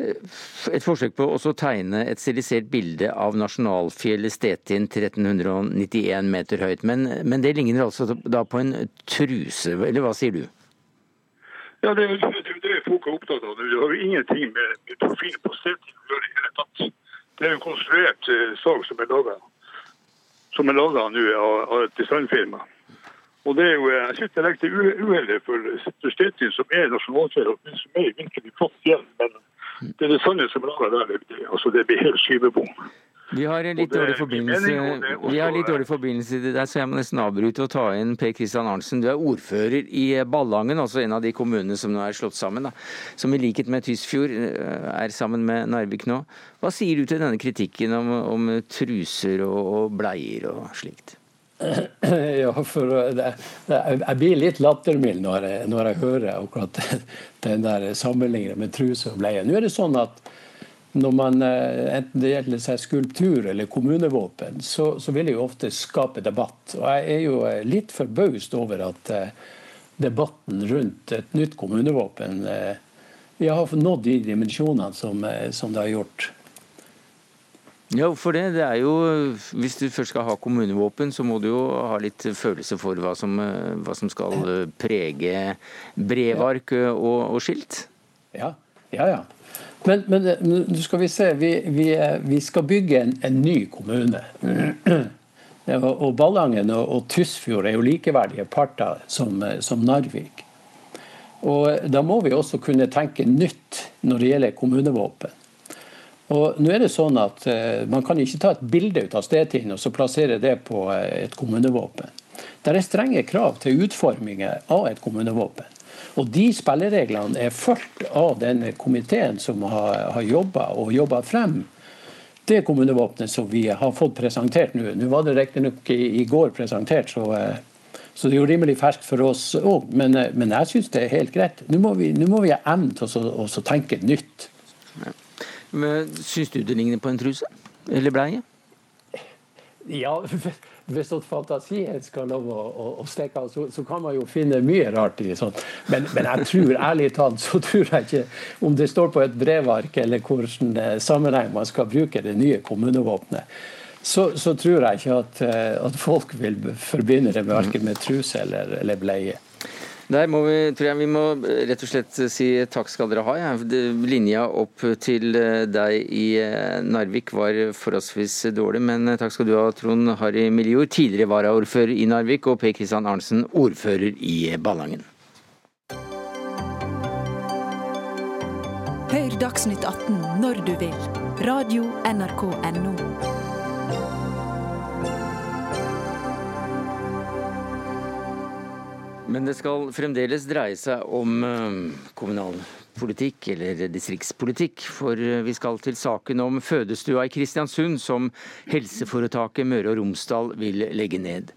et forsøk på å tegne et stilisert bilde av nasjonalfjellet Stetin 1391 meter høyt. Men, men, det ligner altså da på en truse, eller hva sier du? Ja, Det er det folk er opptatt av. Det har jo ingenting med, med profil på Stetin å gjøre i det hele tatt. Det er en konstruert uh, sak som er laga som er laga nå av, et designfirma. Og det er jo, Jeg syns det er direkte uheldig for Stetin, som er nasjonalfjell, som er virkelig flott fjell. Men det designet som lager der, det, altså det blir helt skivebom. Vi har litt dårlig forbindelse Vi har litt dårlig forbindelse der, så jeg må nesten avbryte og ta inn Per Kristian Arntzen. Du er ordfører i Ballangen, altså en av de kommunene som nå er slått sammen. Da. Som i likhet med Tysfjord eh, er sammen med Narvik nå. Hva sier du til denne kritikken om, om truser og, og, bleier og slikt? Ja, for det, det, Jeg blir litt lattermild når, når, jeg hører akkurat den der sammenligningen med truse og bleie. Nå er det sånn at når man, eh, enten det gjelder seg skulptur eller kommunevåpen, så, så, vil det jo ofte skape debatt. Og jeg er jo eh, litt forbaust over at eh, debatten rundt et nytt kommunevåpen vi har nådd de dimensjonene som, som, det har gjort. Ja, for det, det er jo, Hvis du først skal ha kommunevåpen, så må du jo ha litt følelse for hva som, hva som skal prege brevark og, og skilt. Ja, ja. ja. Men, men nå skal vi se. Vi, vi, vi skal bygge en, en, ny kommune. Og Ballangen og, og Tysfjord er jo likeverdige parter som, som, Narvik. Og Da må vi også kunne tenke nytt når det gjelder kommunevåpen. Og nå er det sånn at uh, Man kan ikke ta et bilde ut av Stetin og så plassere det på uh, et kommunevåpen. Det er strenge krav til utforminger av et kommunevåpen. Og De spillereglene er fulgt av den komiteen som har, har jobba og jobba frem det kommunevåpenet som vi har fått presentert nå. Nå var det riktignok i, i går presentert, så, eh, så, det er jo rimelig ferskt for oss òg. Men, men, jeg syns det er helt greit. Nå må vi, nå må vi ha evne til å tenke nytt. Ja. Syns du det ligner på en truse? Eller bleie? Ja, hvis fantasien skal lov å, å, å stikke av, så, så, kan man jo finne mye rart i sånt. Men, men, jeg tror ærlig talt så tror jeg ikke om det står på et brevark eller hvilken eh, sammenheng man skal bruke det nye kommunevåpenet. Så, så tror jeg ikke at, eh, at, folk vil forbinde det med verken med truse eller, eller bleie. Der må vi, tror jeg vi må rett og slett si takk skal dere ha. Ja. Linja opp til eh, deg i eh, Narvik var forholdsvis dårlig, men eh, takk skal du ha, Trond Harry Miljord, tidligere varaordfører i Narvik, og Per Kristian Arnsen, ordfører i Ballangen. Hør Dagsnytt 18 når du vil. Radio NRK Radio.nrk.no. Men det skal fremdeles dreie seg om kommunalpolitikk kommunal politikk, eller distriktspolitikk. For eh, vi skal til saken om fødestua i Kristiansund, som helseforetaket Møre og Romsdal vil legge ned.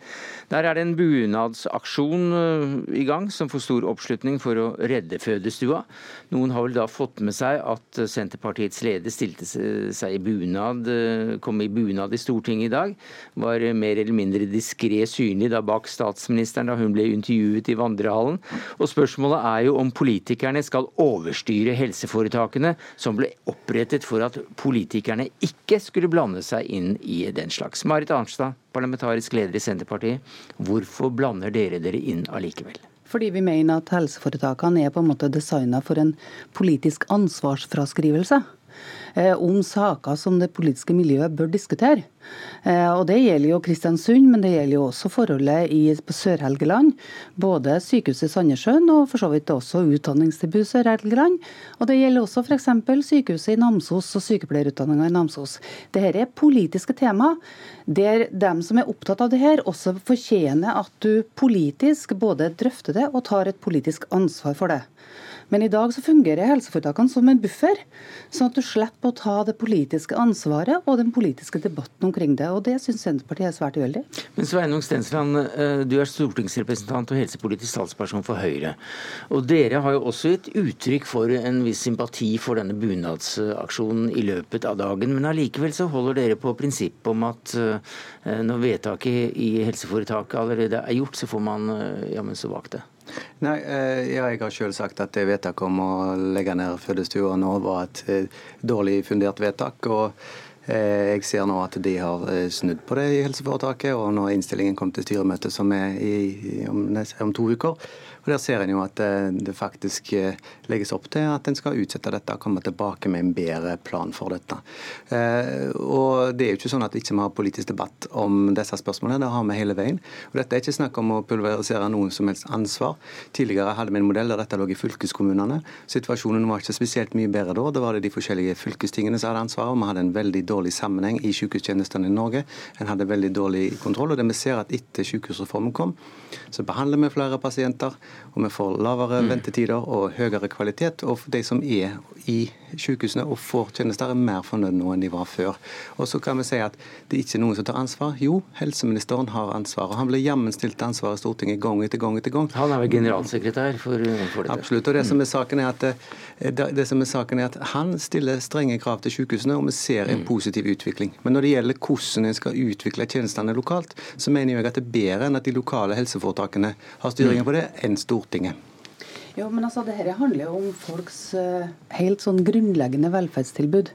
Der er det en bunadsaksjon eh, i gang, som får stor oppslutning for å redde fødestua. Noen har vel da fått med seg at Senterpartiets leder stilte seg i bunad, eh, kom i bunad i Stortinget i dag. Var mer eller mindre diskré synlig da bak statsministeren da hun ble intervjuet i vandrehallen. Og spørsmålet er jo om politikerne skal overstyre helseforetakene, som ble opprettet for at politikerne ikke skulle blande seg inn i den slags. Marit Arnstad, parlamentarisk leder i Senterpartiet. Hvorfor blander dere dere inn allikevel? Fordi vi mener at helseforetakene er på en måte designa for en politisk ansvarsfraskrivelse. Eh, om saker som det politiske miljøet bør diskutere. Eh, og Det gjelder jo Kristiansund, men det gjelder jo også forholdet i, på Sør-Helgeland. Både sykehuset i Sandnessjøen og for så vidt også utdanningstilbud Sør-Helgeland. Og det gjelder også f.eks. sykehuset i Namsos og sykepleierutdanninga i Namsos. Dette er politiske tema der dem som er opptatt av det her, også fortjener at du politisk både drøfter det og tar et politisk ansvar for det. Men i dag så fungerer helseforetakene som en buffer, sånn at du slipper å ta det politiske ansvaret og den politiske debatten omkring det. Og Det syns Senterpartiet er svært uheldig. Men Sveinung Stensland, eh, du er stortingsrepresentant og helsepolitisk talsperson for Høyre. Og Dere har jo også gitt uttrykk for en viss sympati for denne bunadsaksjonen i løpet av dagen. Men allikevel så holder dere på prinsippet om at eh, når vedtaket i helseforetaket allerede er gjort, så får man eh, jammen så bak det. Nei, eh, ja, Jeg har selv sagt at det vedtaket om å legge ned fødestua nå var et eh, dårlig fundert vedtak. og eh, jeg ser nå at de har snudd på det i helseforetaket, og når innstillingen kom til styremøtet som er i, om, om to uker, og Der ser en jo at eh, det faktisk eh, legges opp til at en skal utsette dette og komme tilbake med en bedre plan for dette. Eh, og Det er jo ikke sånn at vi ikke har politisk debatt om disse spørsmålene. Det har vi hele veien. Og Dette er ikke snakk om å pulverisere noen som helst ansvar. Tidligere hadde vi en modell der dette lå i fylkeskommunene. Situasjonen var ikke spesielt mye bedre da. Da var det de forskjellige fylkestingene som hadde ansvaret. Vi hadde en veldig dårlig sammenheng i sykehustjenestene i Norge. En hadde veldig dårlig kontroll. og det vi ser at Etter sykehusreformen kom, så behandler vi flere pasienter og vi får lavere mm. ventetider og høyere kvalitet. Og de som er i sykehusene og får tjenester, er mer fornøyd nå enn de var før. Og så kan vi si at det er ikke noen som tar ansvar. Jo, helseministeren har ansvar. Og han ble jammen stilt til ansvar i Stortinget gang etter gang etter gang. Han er vel generalsekretær for, for dette? Absolutt. Og det som, saken er at, det, det som er saken er at han stiller strenge krav til sykehusene, og vi ser en mm. positiv utvikling. Men når det gjelder hvordan en skal utvikle tjenestene lokalt, så mener jeg at det er bedre enn at de lokale helseforetakene har styringen mm. på det, enn Stortinget. Jo, men altså, Dette handler jo om folks uh, helt sånn grunnleggende velferdstilbud.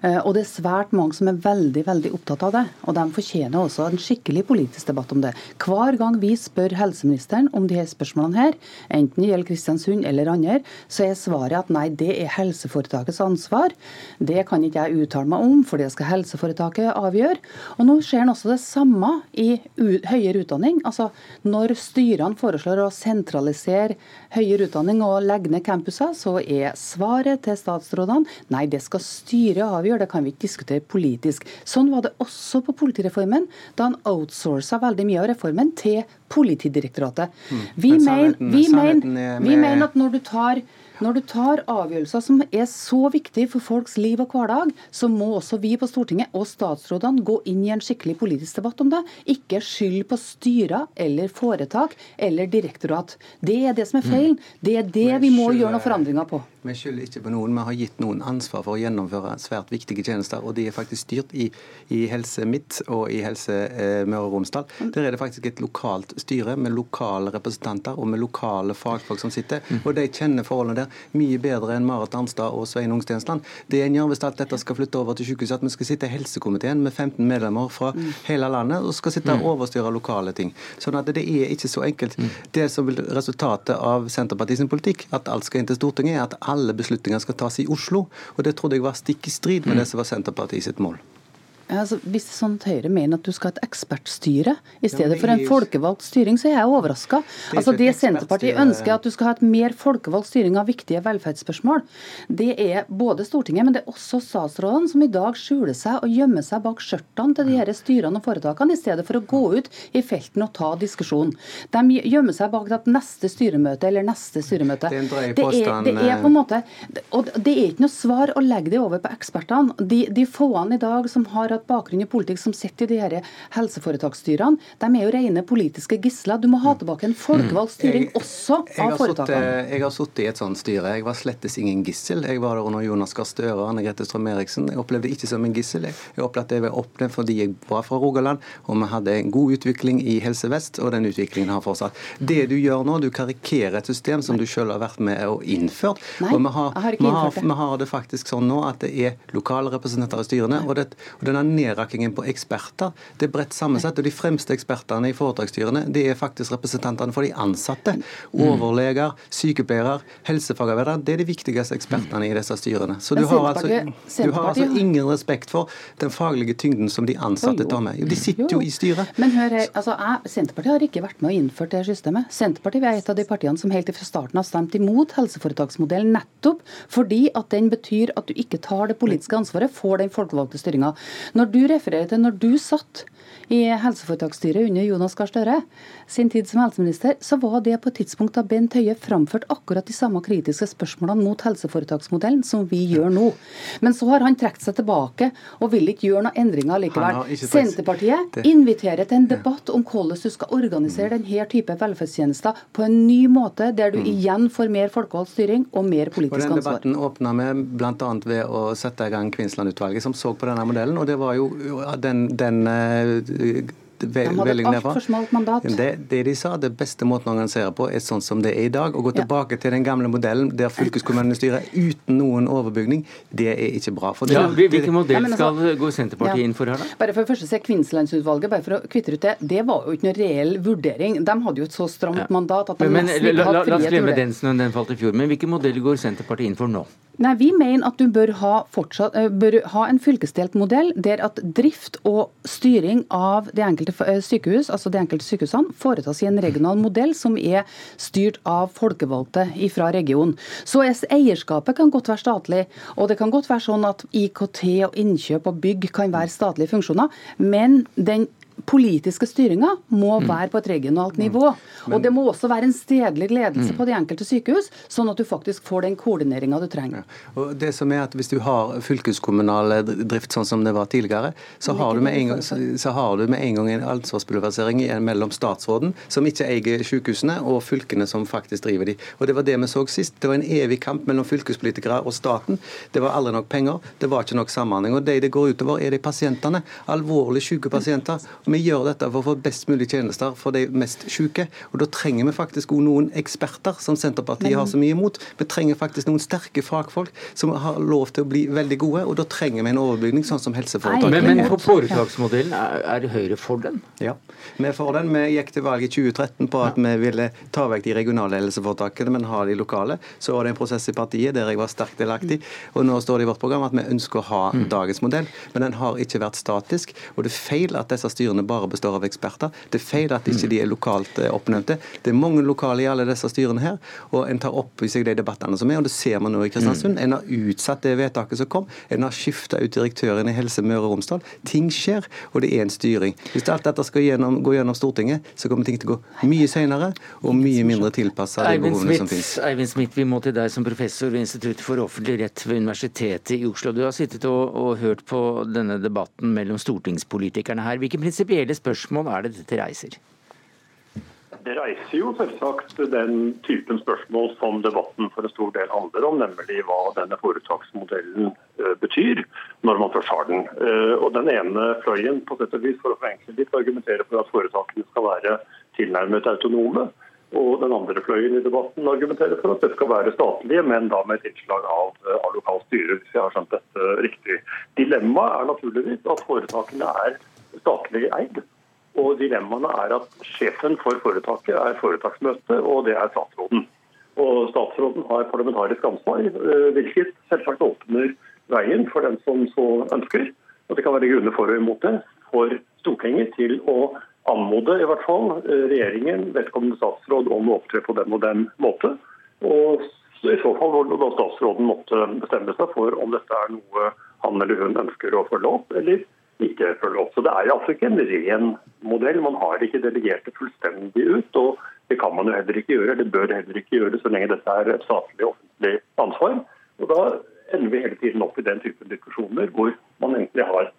Uh, og det er svært mange som er veldig veldig opptatt av det. Og de fortjener også en skikkelig politisk debatt om det. Hver gang vi spør helseministeren om de her spørsmålene her, enten det gjelder Kristiansund eller andre, så er svaret at nei, det er helseforetakets ansvar. Det kan ikke jeg uttale meg om, for det skal helseforetaket avgjøre. Og nå skjer også det samme i høyere utdanning. Altså når styrene foreslår å sentralisere høyere utdanning utdanning og legge ned campuser, så er svaret til statsrådene nei, det skal styret avgjøre, det kan vi ikke diskutere politisk. Sånn var det også på politireformen, da han outsourca veldig mye av reformen til Politidirektoratet. Mm. Vi, mener, vi, mener, vi mener at når du tar når du tar avgjørelser som er så viktige for folks liv og hverdag, så må også vi på Stortinget og statsrådene gå inn i en skikkelig politisk debatt om det. Ikke skyld på styrer eller foretak eller direktorat. Det er det som er feilen. Mm. Det er det vi må gjøre noen forandringer på. Vi skylder ikke på noen. Vi har gitt noen ansvar for å gjennomføre svært viktige tjenester. Og de er faktisk styrt i, i Helse Midt og i Helse eh, Møre og Romsdal. Mm. Der er det faktisk et lokalt styre med lokale representanter og med lokale fagfolk som sitter. Mm. Og de kjenner forholdene der mye bedre enn Marit Arnstad og Svein Stensland. Det en gjør hvis alt dette skal flytte over til sykehuset, at vi skal sitte i helsekomiteen med 15 medlemmer fra mm. hele landet og skal sitte og overstyre lokale ting. Sånn at det er ikke så enkelt. Det som vil resultatet av Senterpartiets politikk, at alt skal inn til Stortinget, er at alle beslutninger skal tas i Oslo. Og Det trodde jeg var stikk i strid med mm. det som var Senterpartiet sitt mål. Altså, hvis sånt Høyre mener at du skal ha et ekspertstyre i stedet ja, for en folkevalgt styring, så er jeg overraska. Altså, det Senterpartiet ønsker, at du skal ha et mer folkevalgt styring av viktige velferdsspørsmål. Det er både Stortinget, men det er også statsrådene som i dag skjuler seg og gjemmer seg bak skjørtene til de her styrene og foretakene, i stedet for å gå ut i felten og ta diskusjon. De gjemmer seg bak at neste styremøte eller neste styremøte. Det er, det er, det er på en måte, og det er ikke noe svar å legge det over på ekspertene. De, de få i dag som har hatt bakgrunn i politikk, som sitter i de her helseforetaksstyrene, de er jo rene politiske gisler. Du må ha tilbake en folkevalgt styring også av foretakene. Jeg har sittet i et sånt styre. Jeg var slettes ingen gissel. Jeg var der under Jonas Gahr Støre og Anne Grete Strøm-Eriksen. Jeg opplevde det ikke som en gissel. Jeg opplevde at jeg var oppnevnt fordi jeg var fra Rogaland, og vi hadde en god utvikling i Helse Vest, og den utviklingen har fortsatt. Det du gjør nå, du karikerer et system som du selv har vært med og innført. Nei, og vi har, har vi har, det. vi har det faktisk sånn nå at det er lokale representanter i styrene. Og, det, og denne nedrakkingen på eksperter, det er bredt sammensatt. Og de fremste ekspertene i foretaksstyrene, det er faktisk representantene for de ansatte. Overleger, sykepleiere, helsefagarbeidere. Det er de viktigste ekspertene i disse styrene. Så du har, altså, du har altså ingen respekt for den faglige tyngden som de ansatte tar med. De sitter jo i styret. Men hør her, altså jeg, Senterpartiet har ikke vært med og innført det systemet. Senterpartiet er et av de partiene som helt fra starten har stemt imot helseforetaksmodellen, nettopp fordi at den betyr at du ikke tar det politiske ansvaret for den folkevalgte styringa. Når du refererer til når du satt i helseforetaksstyret under Jonas Gahr Støre sin tid som helseminister, så var det på et tidspunkt da Bent Høie framførte akkurat de samme kritiske spørsmålene mot helseforetaksmodellen som vi gjør nå. Men så har han trukket seg tilbake og vil ikke gjøre noen endringer likevel. Senterpartiet inviterer til en debatt om hvordan du skal organisere denne type velferdstjenester på en ny måte, der du igjen får mer folkeholdt styring og mer Og politisk den ansvar. debatten åpna vi bl.a. ved å sette i gang Kvinnsland-utvalget, som så på denne modellen. Og det var jo den, den eh, De hadde et altfor smalt mandat. Det, det de sa, det beste måten å organisere på er sånn som det er i dag. Å gå tilbake til den gamle modellen der fylkeskommunene styrer uten noen overbygning, det er ikke bra. For det, Ja, hvilken modell ja, altså- skal gå Senterpartiet Ja. inn for her, da? Bare for å første se Kvinnslandsutvalget, bare for å kvitte ut det, det var jo ikke noe reell vurdering. De hadde jo et så stramt mandat at de Men, men nesten la, ikke la, hadde la oss frihet til å glemme den snøen, den falt i fjor. Men hvilken modell går Senterpartiet inn for nå? Nei, Vi mener at du bør ha, fortsatt, eh, bør ha en fylkesdelt modell der at drift og styring av de enkelte eh, sykehus, altså de enkelte sykehusene, foretas i en regional modell som er styrt av folkevalgte fra regionen. Så er eierskapet kan godt være statlig, og det kan godt være sånn at IKT og innkjøp og bygg kan være statlige funksjoner, men den politiske styringa må være på et regionalt nivå. Og det må også være en stedlig ledelse på de enkelte sykehus, sånn at du faktisk får den koordineringa du trenger. Og det som er at Hvis du har fylkeskommunal drift sånn som det var tidligere, så har du med en gang, så, så har du med en, gang en ansvarspulverisering mellom statsråden, som ikke eier sykehusene, og fylkene som faktisk driver de. Og Det var det vi så sist. Det var en evig kamp mellom fylkespolitikere og staten. Det var aldri nok penger, det var ikke nok samhandling. Og De det går utover, er de pasientene. Alvorlig syke pasienter. Og Vi gjør dette for å få best mulig tjenester for de mest syke. Og Da trenger vi faktisk også noen eksperter, som Senterpartiet har så mye imot. Vi trenger faktisk noen sterke fagfolk som har lov til å bli veldig gode, og da trenger vi en overbygning, sånn som helseforetaket. Men, men for foretaksmodellen, er, er Høyre for den? Ja, vi er for den. Vi gikk til valg i 2013 på at vi ville ta vekk de regionale helseforetakene, men ha de lokale. Så var det en prosess i partiet der jeg var sterkt delaktig. Og nå står det i vårt program at vi ønsker å ha dagens modell, men den har ikke vært statisk. Og det er feil at disse styrene bare består av eksperter. Det er feil at ikke de er lokalt eh, oppnevnte. Det er mange lokale i alle disse styrene her, og en tar opp i seg de debattene som er, og det ser man nå i Kristiansund. En har utsatt det vedtaket som kom. En har skifta ut direktøren i Helse Møre og Romsdal. Ting skjer, og det er en styring. Hvis alt dette skal gjennom, gå gjennom Stortinget, så kommer ting til å gå mye senere og mye mindre tilpassa de behovene behovene som finnes. Eivind Smith, vi må til deg som professor ved Institutt for offentlig rett ved Universitetet i Oslo. Du har sittet og, og hørt på denne debatten mellom stortingspolitikerne her. Hvilke prinsipielle spørsmål er det dette reiser? Det reiser jo selvsagt den typen spørsmål som debatten for en stor del handler om, nemlig hva denne foretaksmodellen eh, betyr når man først har den. Eh, Og Den ene fløyen på sett og vis for å forenkle litt, argumenterer for at foretakene skal være tilnærmet autonome. Og den andre fløyen i debatten argumenterer for at det skal være statlige, men da med et innslag av, eh, av lokalt styre, hvis jeg har skjønt dette riktig. Dilemmaet er naturligvis at foretakene er statlig eid. Og dilemmaene er at sjefen for foretaket er foretaksmøtet, og det er statsråden. Og statsråden har parlamentarisk ansvar, eh, hvilket selvsagt åpner veien for den som så ønsker. Og det kan være grunner for og imot det, for Stortinget til å anmode i hvert fall eh, regjeringen, vedkommende statsråd, om å opptre på den og den måte. Og i så fall da statsråden måtte bestemme seg for om dette er noe han eller hun ønsker å følge opp, eller ikke følge opp. Så Det er altså ikke en ren modell. Man har ikke delegert det fullstendig ut. og Det kan man jo heller ikke gjøre, det bør heller ikke gjøre så lenge dette er et statlig offentlig ansvar. Og Da ender vi hele tiden opp i den typen diskusjoner hvor man egentlig har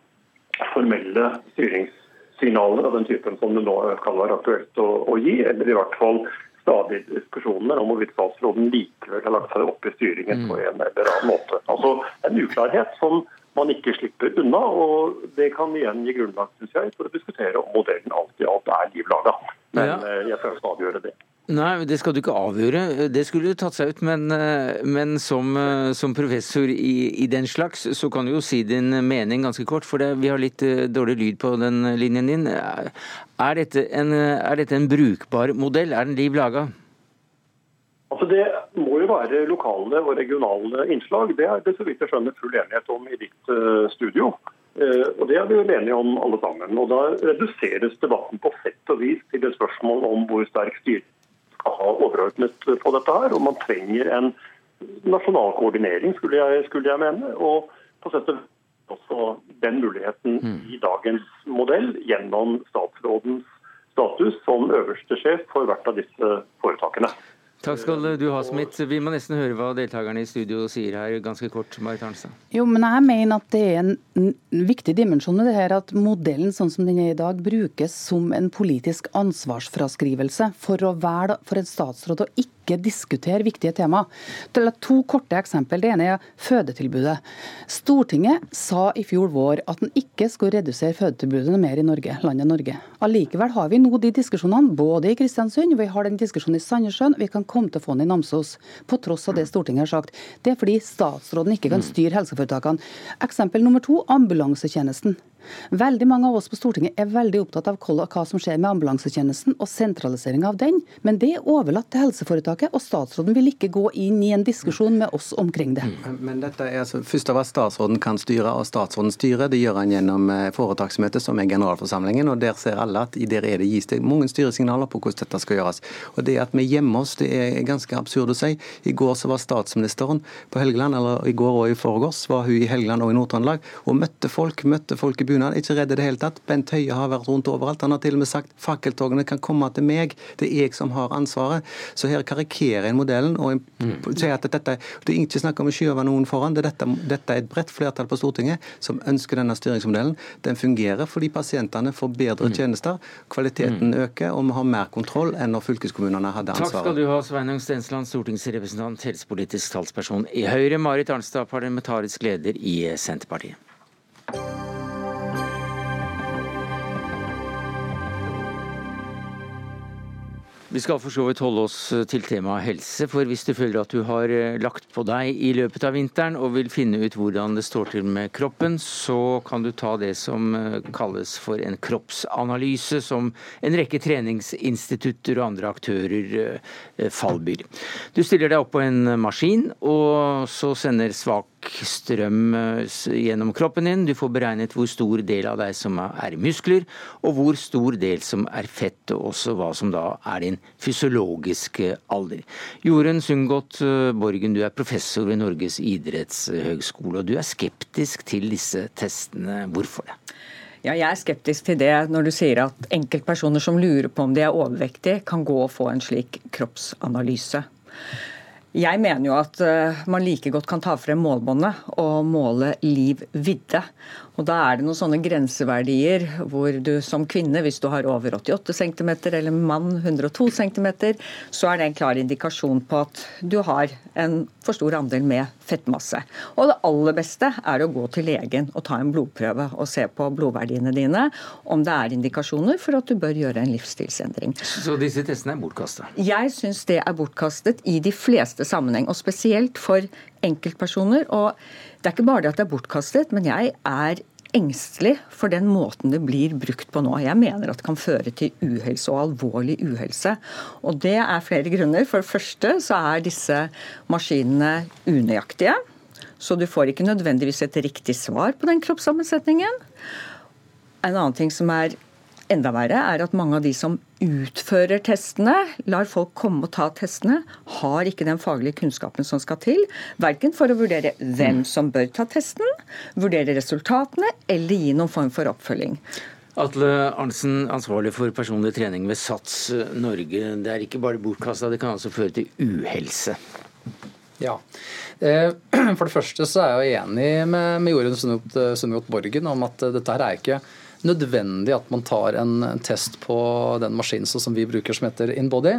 formelle styringssignaler av den typen som det nå kan være aktuelt å, å gi, eller i hvert fall stadig diskusjoner om hvorvidt statsråden likevel har lagt seg opp i styringen på en eller annen måte. Altså En uklarhet som man ikke slipper unna, og det kan igjen gi grunnlag synes jeg, for å diskutere om modellen alt i alt er liv laga. Men Ja. eh, jeg skal ikke avgjøre det. Nei, det skal du ikke avgjøre. Det skulle tatt seg ut. Men, eh, men som, eh, som professor i, i den slags, så kan du jo si din mening ganske kort. For det, vi har litt dårlig lyd på den linjen din. Er dette en, er dette en brukbar modell? Er den liv laga? Altså Det må være lokale og regionale innslag. Det er det så vidt jeg skjønner full enighet om i ditt eh, studio. Eh, og Det er vi jo enige om alle sammen. Og Da reduseres debatten på sett og vis til et spørsmål om hvor sterk styret skal ha overordnet på dette her. Og man trenger en nasjonal koordinering, skulle jeg, skulle jeg mene. Og på sett og vis også den muligheten i dagens modell gjennom statsrådens status som øverste sjef for hvert av disse foretakene. Takk skal du ha, Smith. Vi må nesten høre hva deltakerne i studio sier her, ganske kort. Marit Arnstad. Jo, men jeg mener at det er en viktig dimensjon i det her at modellen sånn som den er i dag, brukes som en politisk ansvarsfraskrivelse for, å være, for en statsråd å ikke diskutere viktige tema. Er To korte eksempel. Det ene er fødetilbudet. Stortinget sa i fjor vår at en ikke skulle redusere fødetilbudet mer i Norge, landet Norge. Allikevel har vi nå de diskusjonene både i Kristiansund, vi har den diskusjonen i Sandnessjøen, vi kan komme til å få den i Namsos. På tross av det Stortinget har sagt. Det er fordi statsråden ikke kan styre helseforetakene. Eksempel nummer to, ambulansetjenesten. Veldig mange av oss på Stortinget er veldig opptatt av hva som skjer med ambulansetjenesten og sentralisering av den, men det er overlatt til helseforetaket, og statsråden vil ikke gå inn i en diskusjon med oss omkring det. Men dette er altså først av alt statsråden kan styre, og statsråden styrer. Det gjør han gjennom eh, foretaksmøtet, som er generalforsamlingen. og Der ser alle at i der er det gis det mange styresignaler på hvordan dette skal gjøres. Og Det at vi gjemmer oss, det er ganske absurd å si. I går så var statsministeren på Helgeland, eller i går og i forgårs var hun i Helgeland og i Nord-Trøndelag, og møtte folk, møtte folk i bunad. Ikke redd i det hele tatt. Bent Høie har vært rundt overalt. Han har til og med sagt fakkeltogene kan komme til meg, det er jeg som har ansvaret. Så her karikerer en modellen og en, sier at dette, det er ikke snakk om å skyve noen foran. Det er dette, dette er et bredt flertall på Stortinget som ønsker denne styringsmodellen. Den fungerer fordi pasientene får bedre tjenester, kvaliteten øker, og vi har mer kontroll enn når fylkeskommunene hadde ansvaret. Takk skal du ha, Sveinung Stensland, stortingsrepresentant, helsepolitisk talsperson i Høyre. Marit Arnstad, parlamentarisk leder i Senterpartiet. Vi skal for så vidt holde oss til temaet helse, for hvis du føler at du har eh, lagt på deg i løpet av vinteren og vil finne ut hvordan det står til med kroppen, så kan du ta det som eh, kalles for en kroppsanalyse, som en rekke treningsinstitutter og andre aktører eh, fallbyr. Du stiller deg opp på en maskin, og så sender svak strøm eh, gjennom kroppen din. Du får beregnet hvor stor del av deg som er muskler, og hvor stor del som er fett, og også hva som da er din fysiologiske alder. Jorunn Sundgodt eh, Borgen, du er professor ved Norges idrettshøgskole, og du er skeptisk til disse testene. Hvorfor det? Ja, jeg er skeptisk til det når du sier at enkeltpersoner som lurer på om de er overvektige, kan gå og få en slik kroppsanalyse. Jeg mener jo at eh, man like godt kan ta frem målbåndet og måle liv vidde. Og Da er det noen sånne grenseverdier hvor du som kvinne, hvis du har over 88 cm, eller mann 102 cm, så er det en klar indikasjon på at du har en for stor andel med fettmasse. Og det aller beste er å gå til legen og ta en blodprøve og se på blodverdiene dine om det er indikasjoner for at du bør gjøre en livsstilsendring. Så disse testene er bortkasta? Jeg syns det er bortkastet i de fleste sammenheng, og spesielt for enkeltpersoner. Og det er ikke bare det at det er bortkastet, men jeg er engstelig for den måten det blir brukt på nå. Jeg mener at det kan føre til uhelse og alvorlig uhelse. Og det er flere grunner. For det første så er disse maskinene unøyaktige. Så du får ikke nødvendigvis et riktig svar på den kroppssammensetningen. En annen ting som er enda verre, er at mange av de som utfører testene, lar folk komme og ta testene, har ikke den faglige kunnskapen som skal til. Verken for å vurdere hvem som bør ta testen, vurdere resultatene eller gi noen form for oppfølging. Atle Arntzen, ansvarlig for personlig trening ved SATS Norge. Det er ikke bare bortkasta, det kan altså føre til uhelse. Ja. Eh, for det første så er jeg enig med, med Jorunn Sundgodt Borgen om at dette her er ikke nødvendig at man tar en test på den maskinen som vi bruker som heter InBody.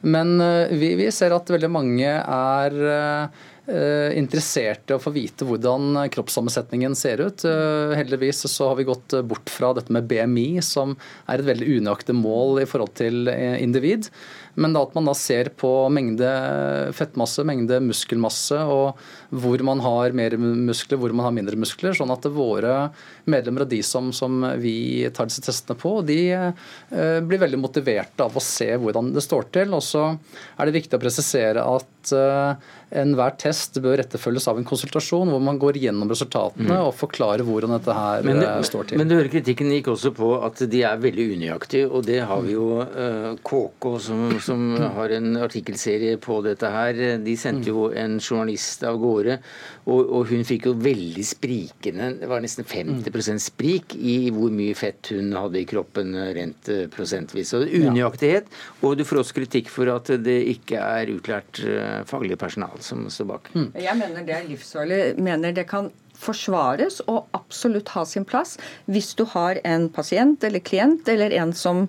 Men eh, vi, vi ser at veldig mange er interessert i å få vite hvordan kroppssammensetningen ser ut. Heldigvis så har vi gått bort fra dette med BMI, som er et veldig unøyaktig mål i forhold til individ. Men da at man da ser på mengde fettmasse, mengde muskelmasse, og hvor man har mer muskler, hvor man har mindre muskler. Sånn at våre medlemmer og de som, som vi tar disse testene på, de eh, blir veldig motiverte av å se hvordan det står til. Og så er det viktig å presisere at eh, enhver test bør etterfølges av en konsultasjon hvor man går gjennom resultatene mm. og forklarer hvordan dette her men eh, står til. Men du hører kritikken gikk også på at de er veldig unøyaktige, og det har vi jo uh, KK som, som har en artikkelserie på dette her. De sendte jo en journalist av gårde, og, og hun fikk jo veldig sprikende Det var nesten 50% sprik i hvor mye fett hun hadde i kroppen rent eh, prosentvis. Og unøyaktighet, og du får også kritikk for at det ikke er utlært faglig personal som står bak. Mm. Jeg mener det er livsfarlig. mener det kan forsvares og absolutt ha sin plass hvis du har en pasient eller klient eller en som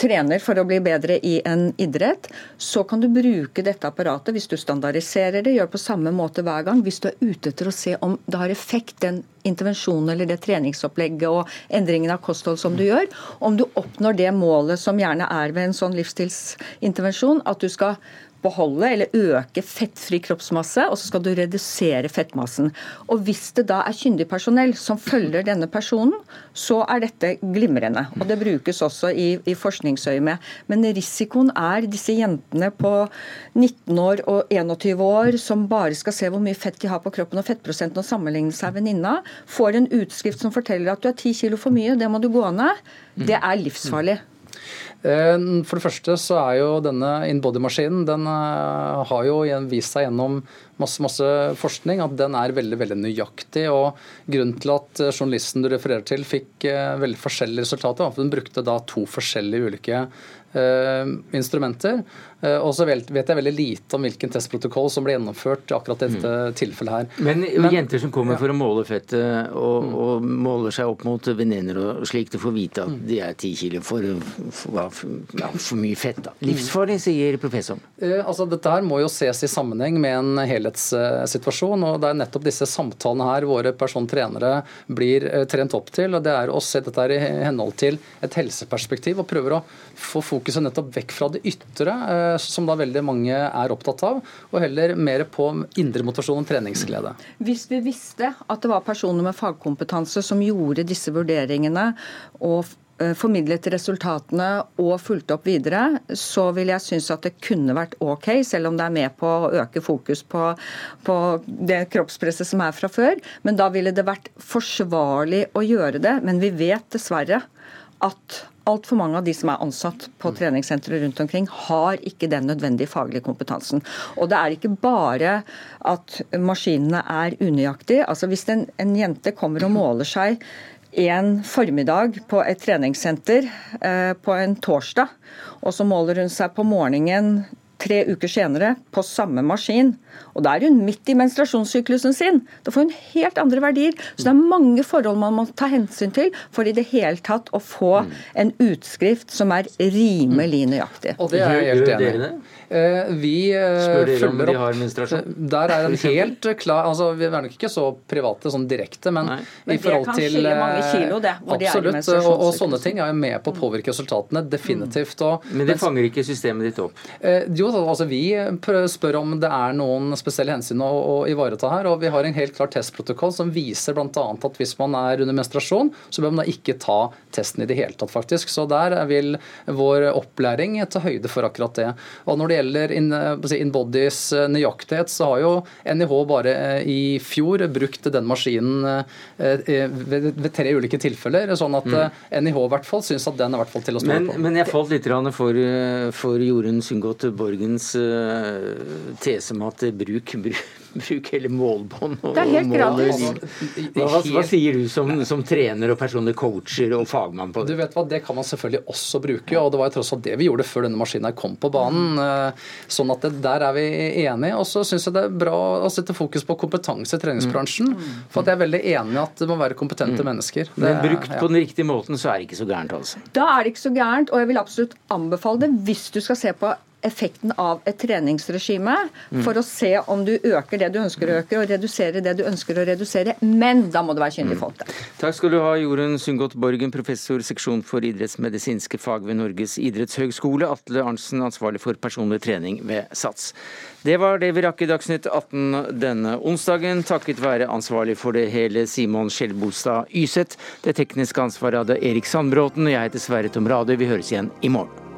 trener for å bli bedre i en idrett, så kan du bruke dette apparatet hvis du standardiserer det, gjør på samme måte hver gang. Hvis du er ute etter å se om det har effekt, den intervensjonen eller det treningsopplegget og endringen av kosthold som du gjør, om du oppnår det målet som gjerne er ved en sånn livsstilsintervensjon, at du skal beholde eller øke fettfri kroppsmasse, og så skal du redusere fettmassen. Og Hvis det da er kyndig personell som følger denne personen, så er dette glimrende. Og Det brukes også i, i forskningsøyemed. Men risikoen er disse jentene på 19 år og 21 år som bare skal se hvor mye fett de har på kroppen og fettprosenten og sammenligne seg venninna, får en utskrift som forteller at du er 10 kilo for mye, det må du gå ned. Det er livsfarlig. Eh, for det første så er jo denne InBody-maskinen den eh, har jo vist seg gjennom masse, masse forskning at den er veldig veldig nøyaktig. og Grunnen til at eh, journalisten du refererer til fikk veldig forskjellige resultater, var at hun brukte da to forskjellige ulike instrumenter. Uh, og så vet jeg veldig lite om hvilken testprotokoll som ble gjennomført i akkurat dette mm. tilfellet her. Men, Men, jenter som kommer ja. for å måle fettet og, mm. og måler seg opp mot venninner og slik, de får vite at mm. de er ti kilo for, for, ja, for, mye fett. da. Livsfarlig, sier professoren. Uh, altså, dette her må jo ses i sammenheng med en helhetssituasjon. og Det er nettopp disse samtalene her våre persontrenere blir trent opp til. og Det er å se dette her i henhold til et helseperspektiv og prøver å få fokuset nettopp vekk fra det ytre, eh, som da veldig mange er opptatt av, og heller mer på indre motivasjon og treningsglede. Hvis vi visste at det var personer med fagkompetanse som gjorde disse vurderingene og eh, formidlet resultatene og fulgte opp videre, så vil jeg synes at det kunne vært OK, selv om det er med på å øke fokus på, på, det kroppspresset som er fra før. Men da ville det vært forsvarlig å gjøre det. Men vi vet dessverre at altfor mange av de som er ansatt på mm. treningssentre rundt omkring, har ikke den nødvendige faglige kompetansen. Og det er ikke bare at maskinene er unøyaktige. Altså hvis en, en jente kommer og måler seg en formiddag på et treningssenter eh, på en torsdag, og så måler hun seg på morgenen tre uker senere på samme maskin. Og da er hun midt i menstruasjonssyklusen sin. Da får hun helt andre verdier. Så det er mange forhold man må ta hensyn til for i det hele tatt å få en utskrift som er rimelig nøyaktig. Og det er jeg helt enig i. Eh, vi eh, Spør dere om de har menstruasjon? Der er en helt klar altså Vi er nok ikke så private sånn direkte, men, men i forhold til Det kan skille mange kilo, det. Absolutt. De og, og, sånne ting er jo med på å påvirke resultatene. Definitivt. Og, men det fanger ikke systemet ditt opp? Eh, jo, altså Vi spør om det er noen spesielle hensyn å, å ivareta her. og Vi har en helt klar testprotokoll som viser bl.a. at hvis man er under menstruasjon, så bør man da ikke ta testen i det hele tatt, faktisk. Så der vil vår opplæring ta høyde for akkurat det. Og når det gjelder InBodies eh, nøyaktighet, så har jo NIH bare eh, i fjor brukt den maskinen ved, ved tre ulike tilfeller. Sånn at NIH i hvert fall syns at den er hvert fall til å stole på. Men jeg falt litt for, for Jorunn Sundgodt Borgen Borgens uh, tese om at bruk, bruk Bruk hele målbånd. Og, det er helt gratis. Hva, hva, sier du som, som, trener og personlig coacher og fagmann på det? Du vet hva, Det kan man selvfølgelig også bruke, og det var tross alt det vi gjorde før denne maskinen kom på banen. Eh, sånn at det, Der er vi enige. Og så syns jeg det er bra å sette fokus på kompetanse i treningsbransjen. For at jeg er veldig enig i at det må være kompetente mm. mennesker. Det, Men brukt på den riktige måten, så er det ikke så gærent, altså? Da er det ikke så gærent, og jeg vil absolutt anbefale det hvis du skal se på effekten av et treningsregime for å se om du øker det du ønsker å øke, og reduserer det du ønsker å redusere. Men da må det være kyndige mm. folk der. Takk skal du ha, Jorunn Sundgodt Borgen, professor seksjon for idrettsmedisinske fag ved Norges idrettshøgskole. Atle Arntzen, ansvarlig for personlig trening ved SATS. Det var det vi rakk i Dagsnytt 18 denne onsdagen, takket være ansvarlig for det hele Simon Skjelbostad Yseth. Det tekniske ansvaret hadde Erik Sandbråten, jeg heter Sverre Tom Radøy. Vi høres igjen i morgen.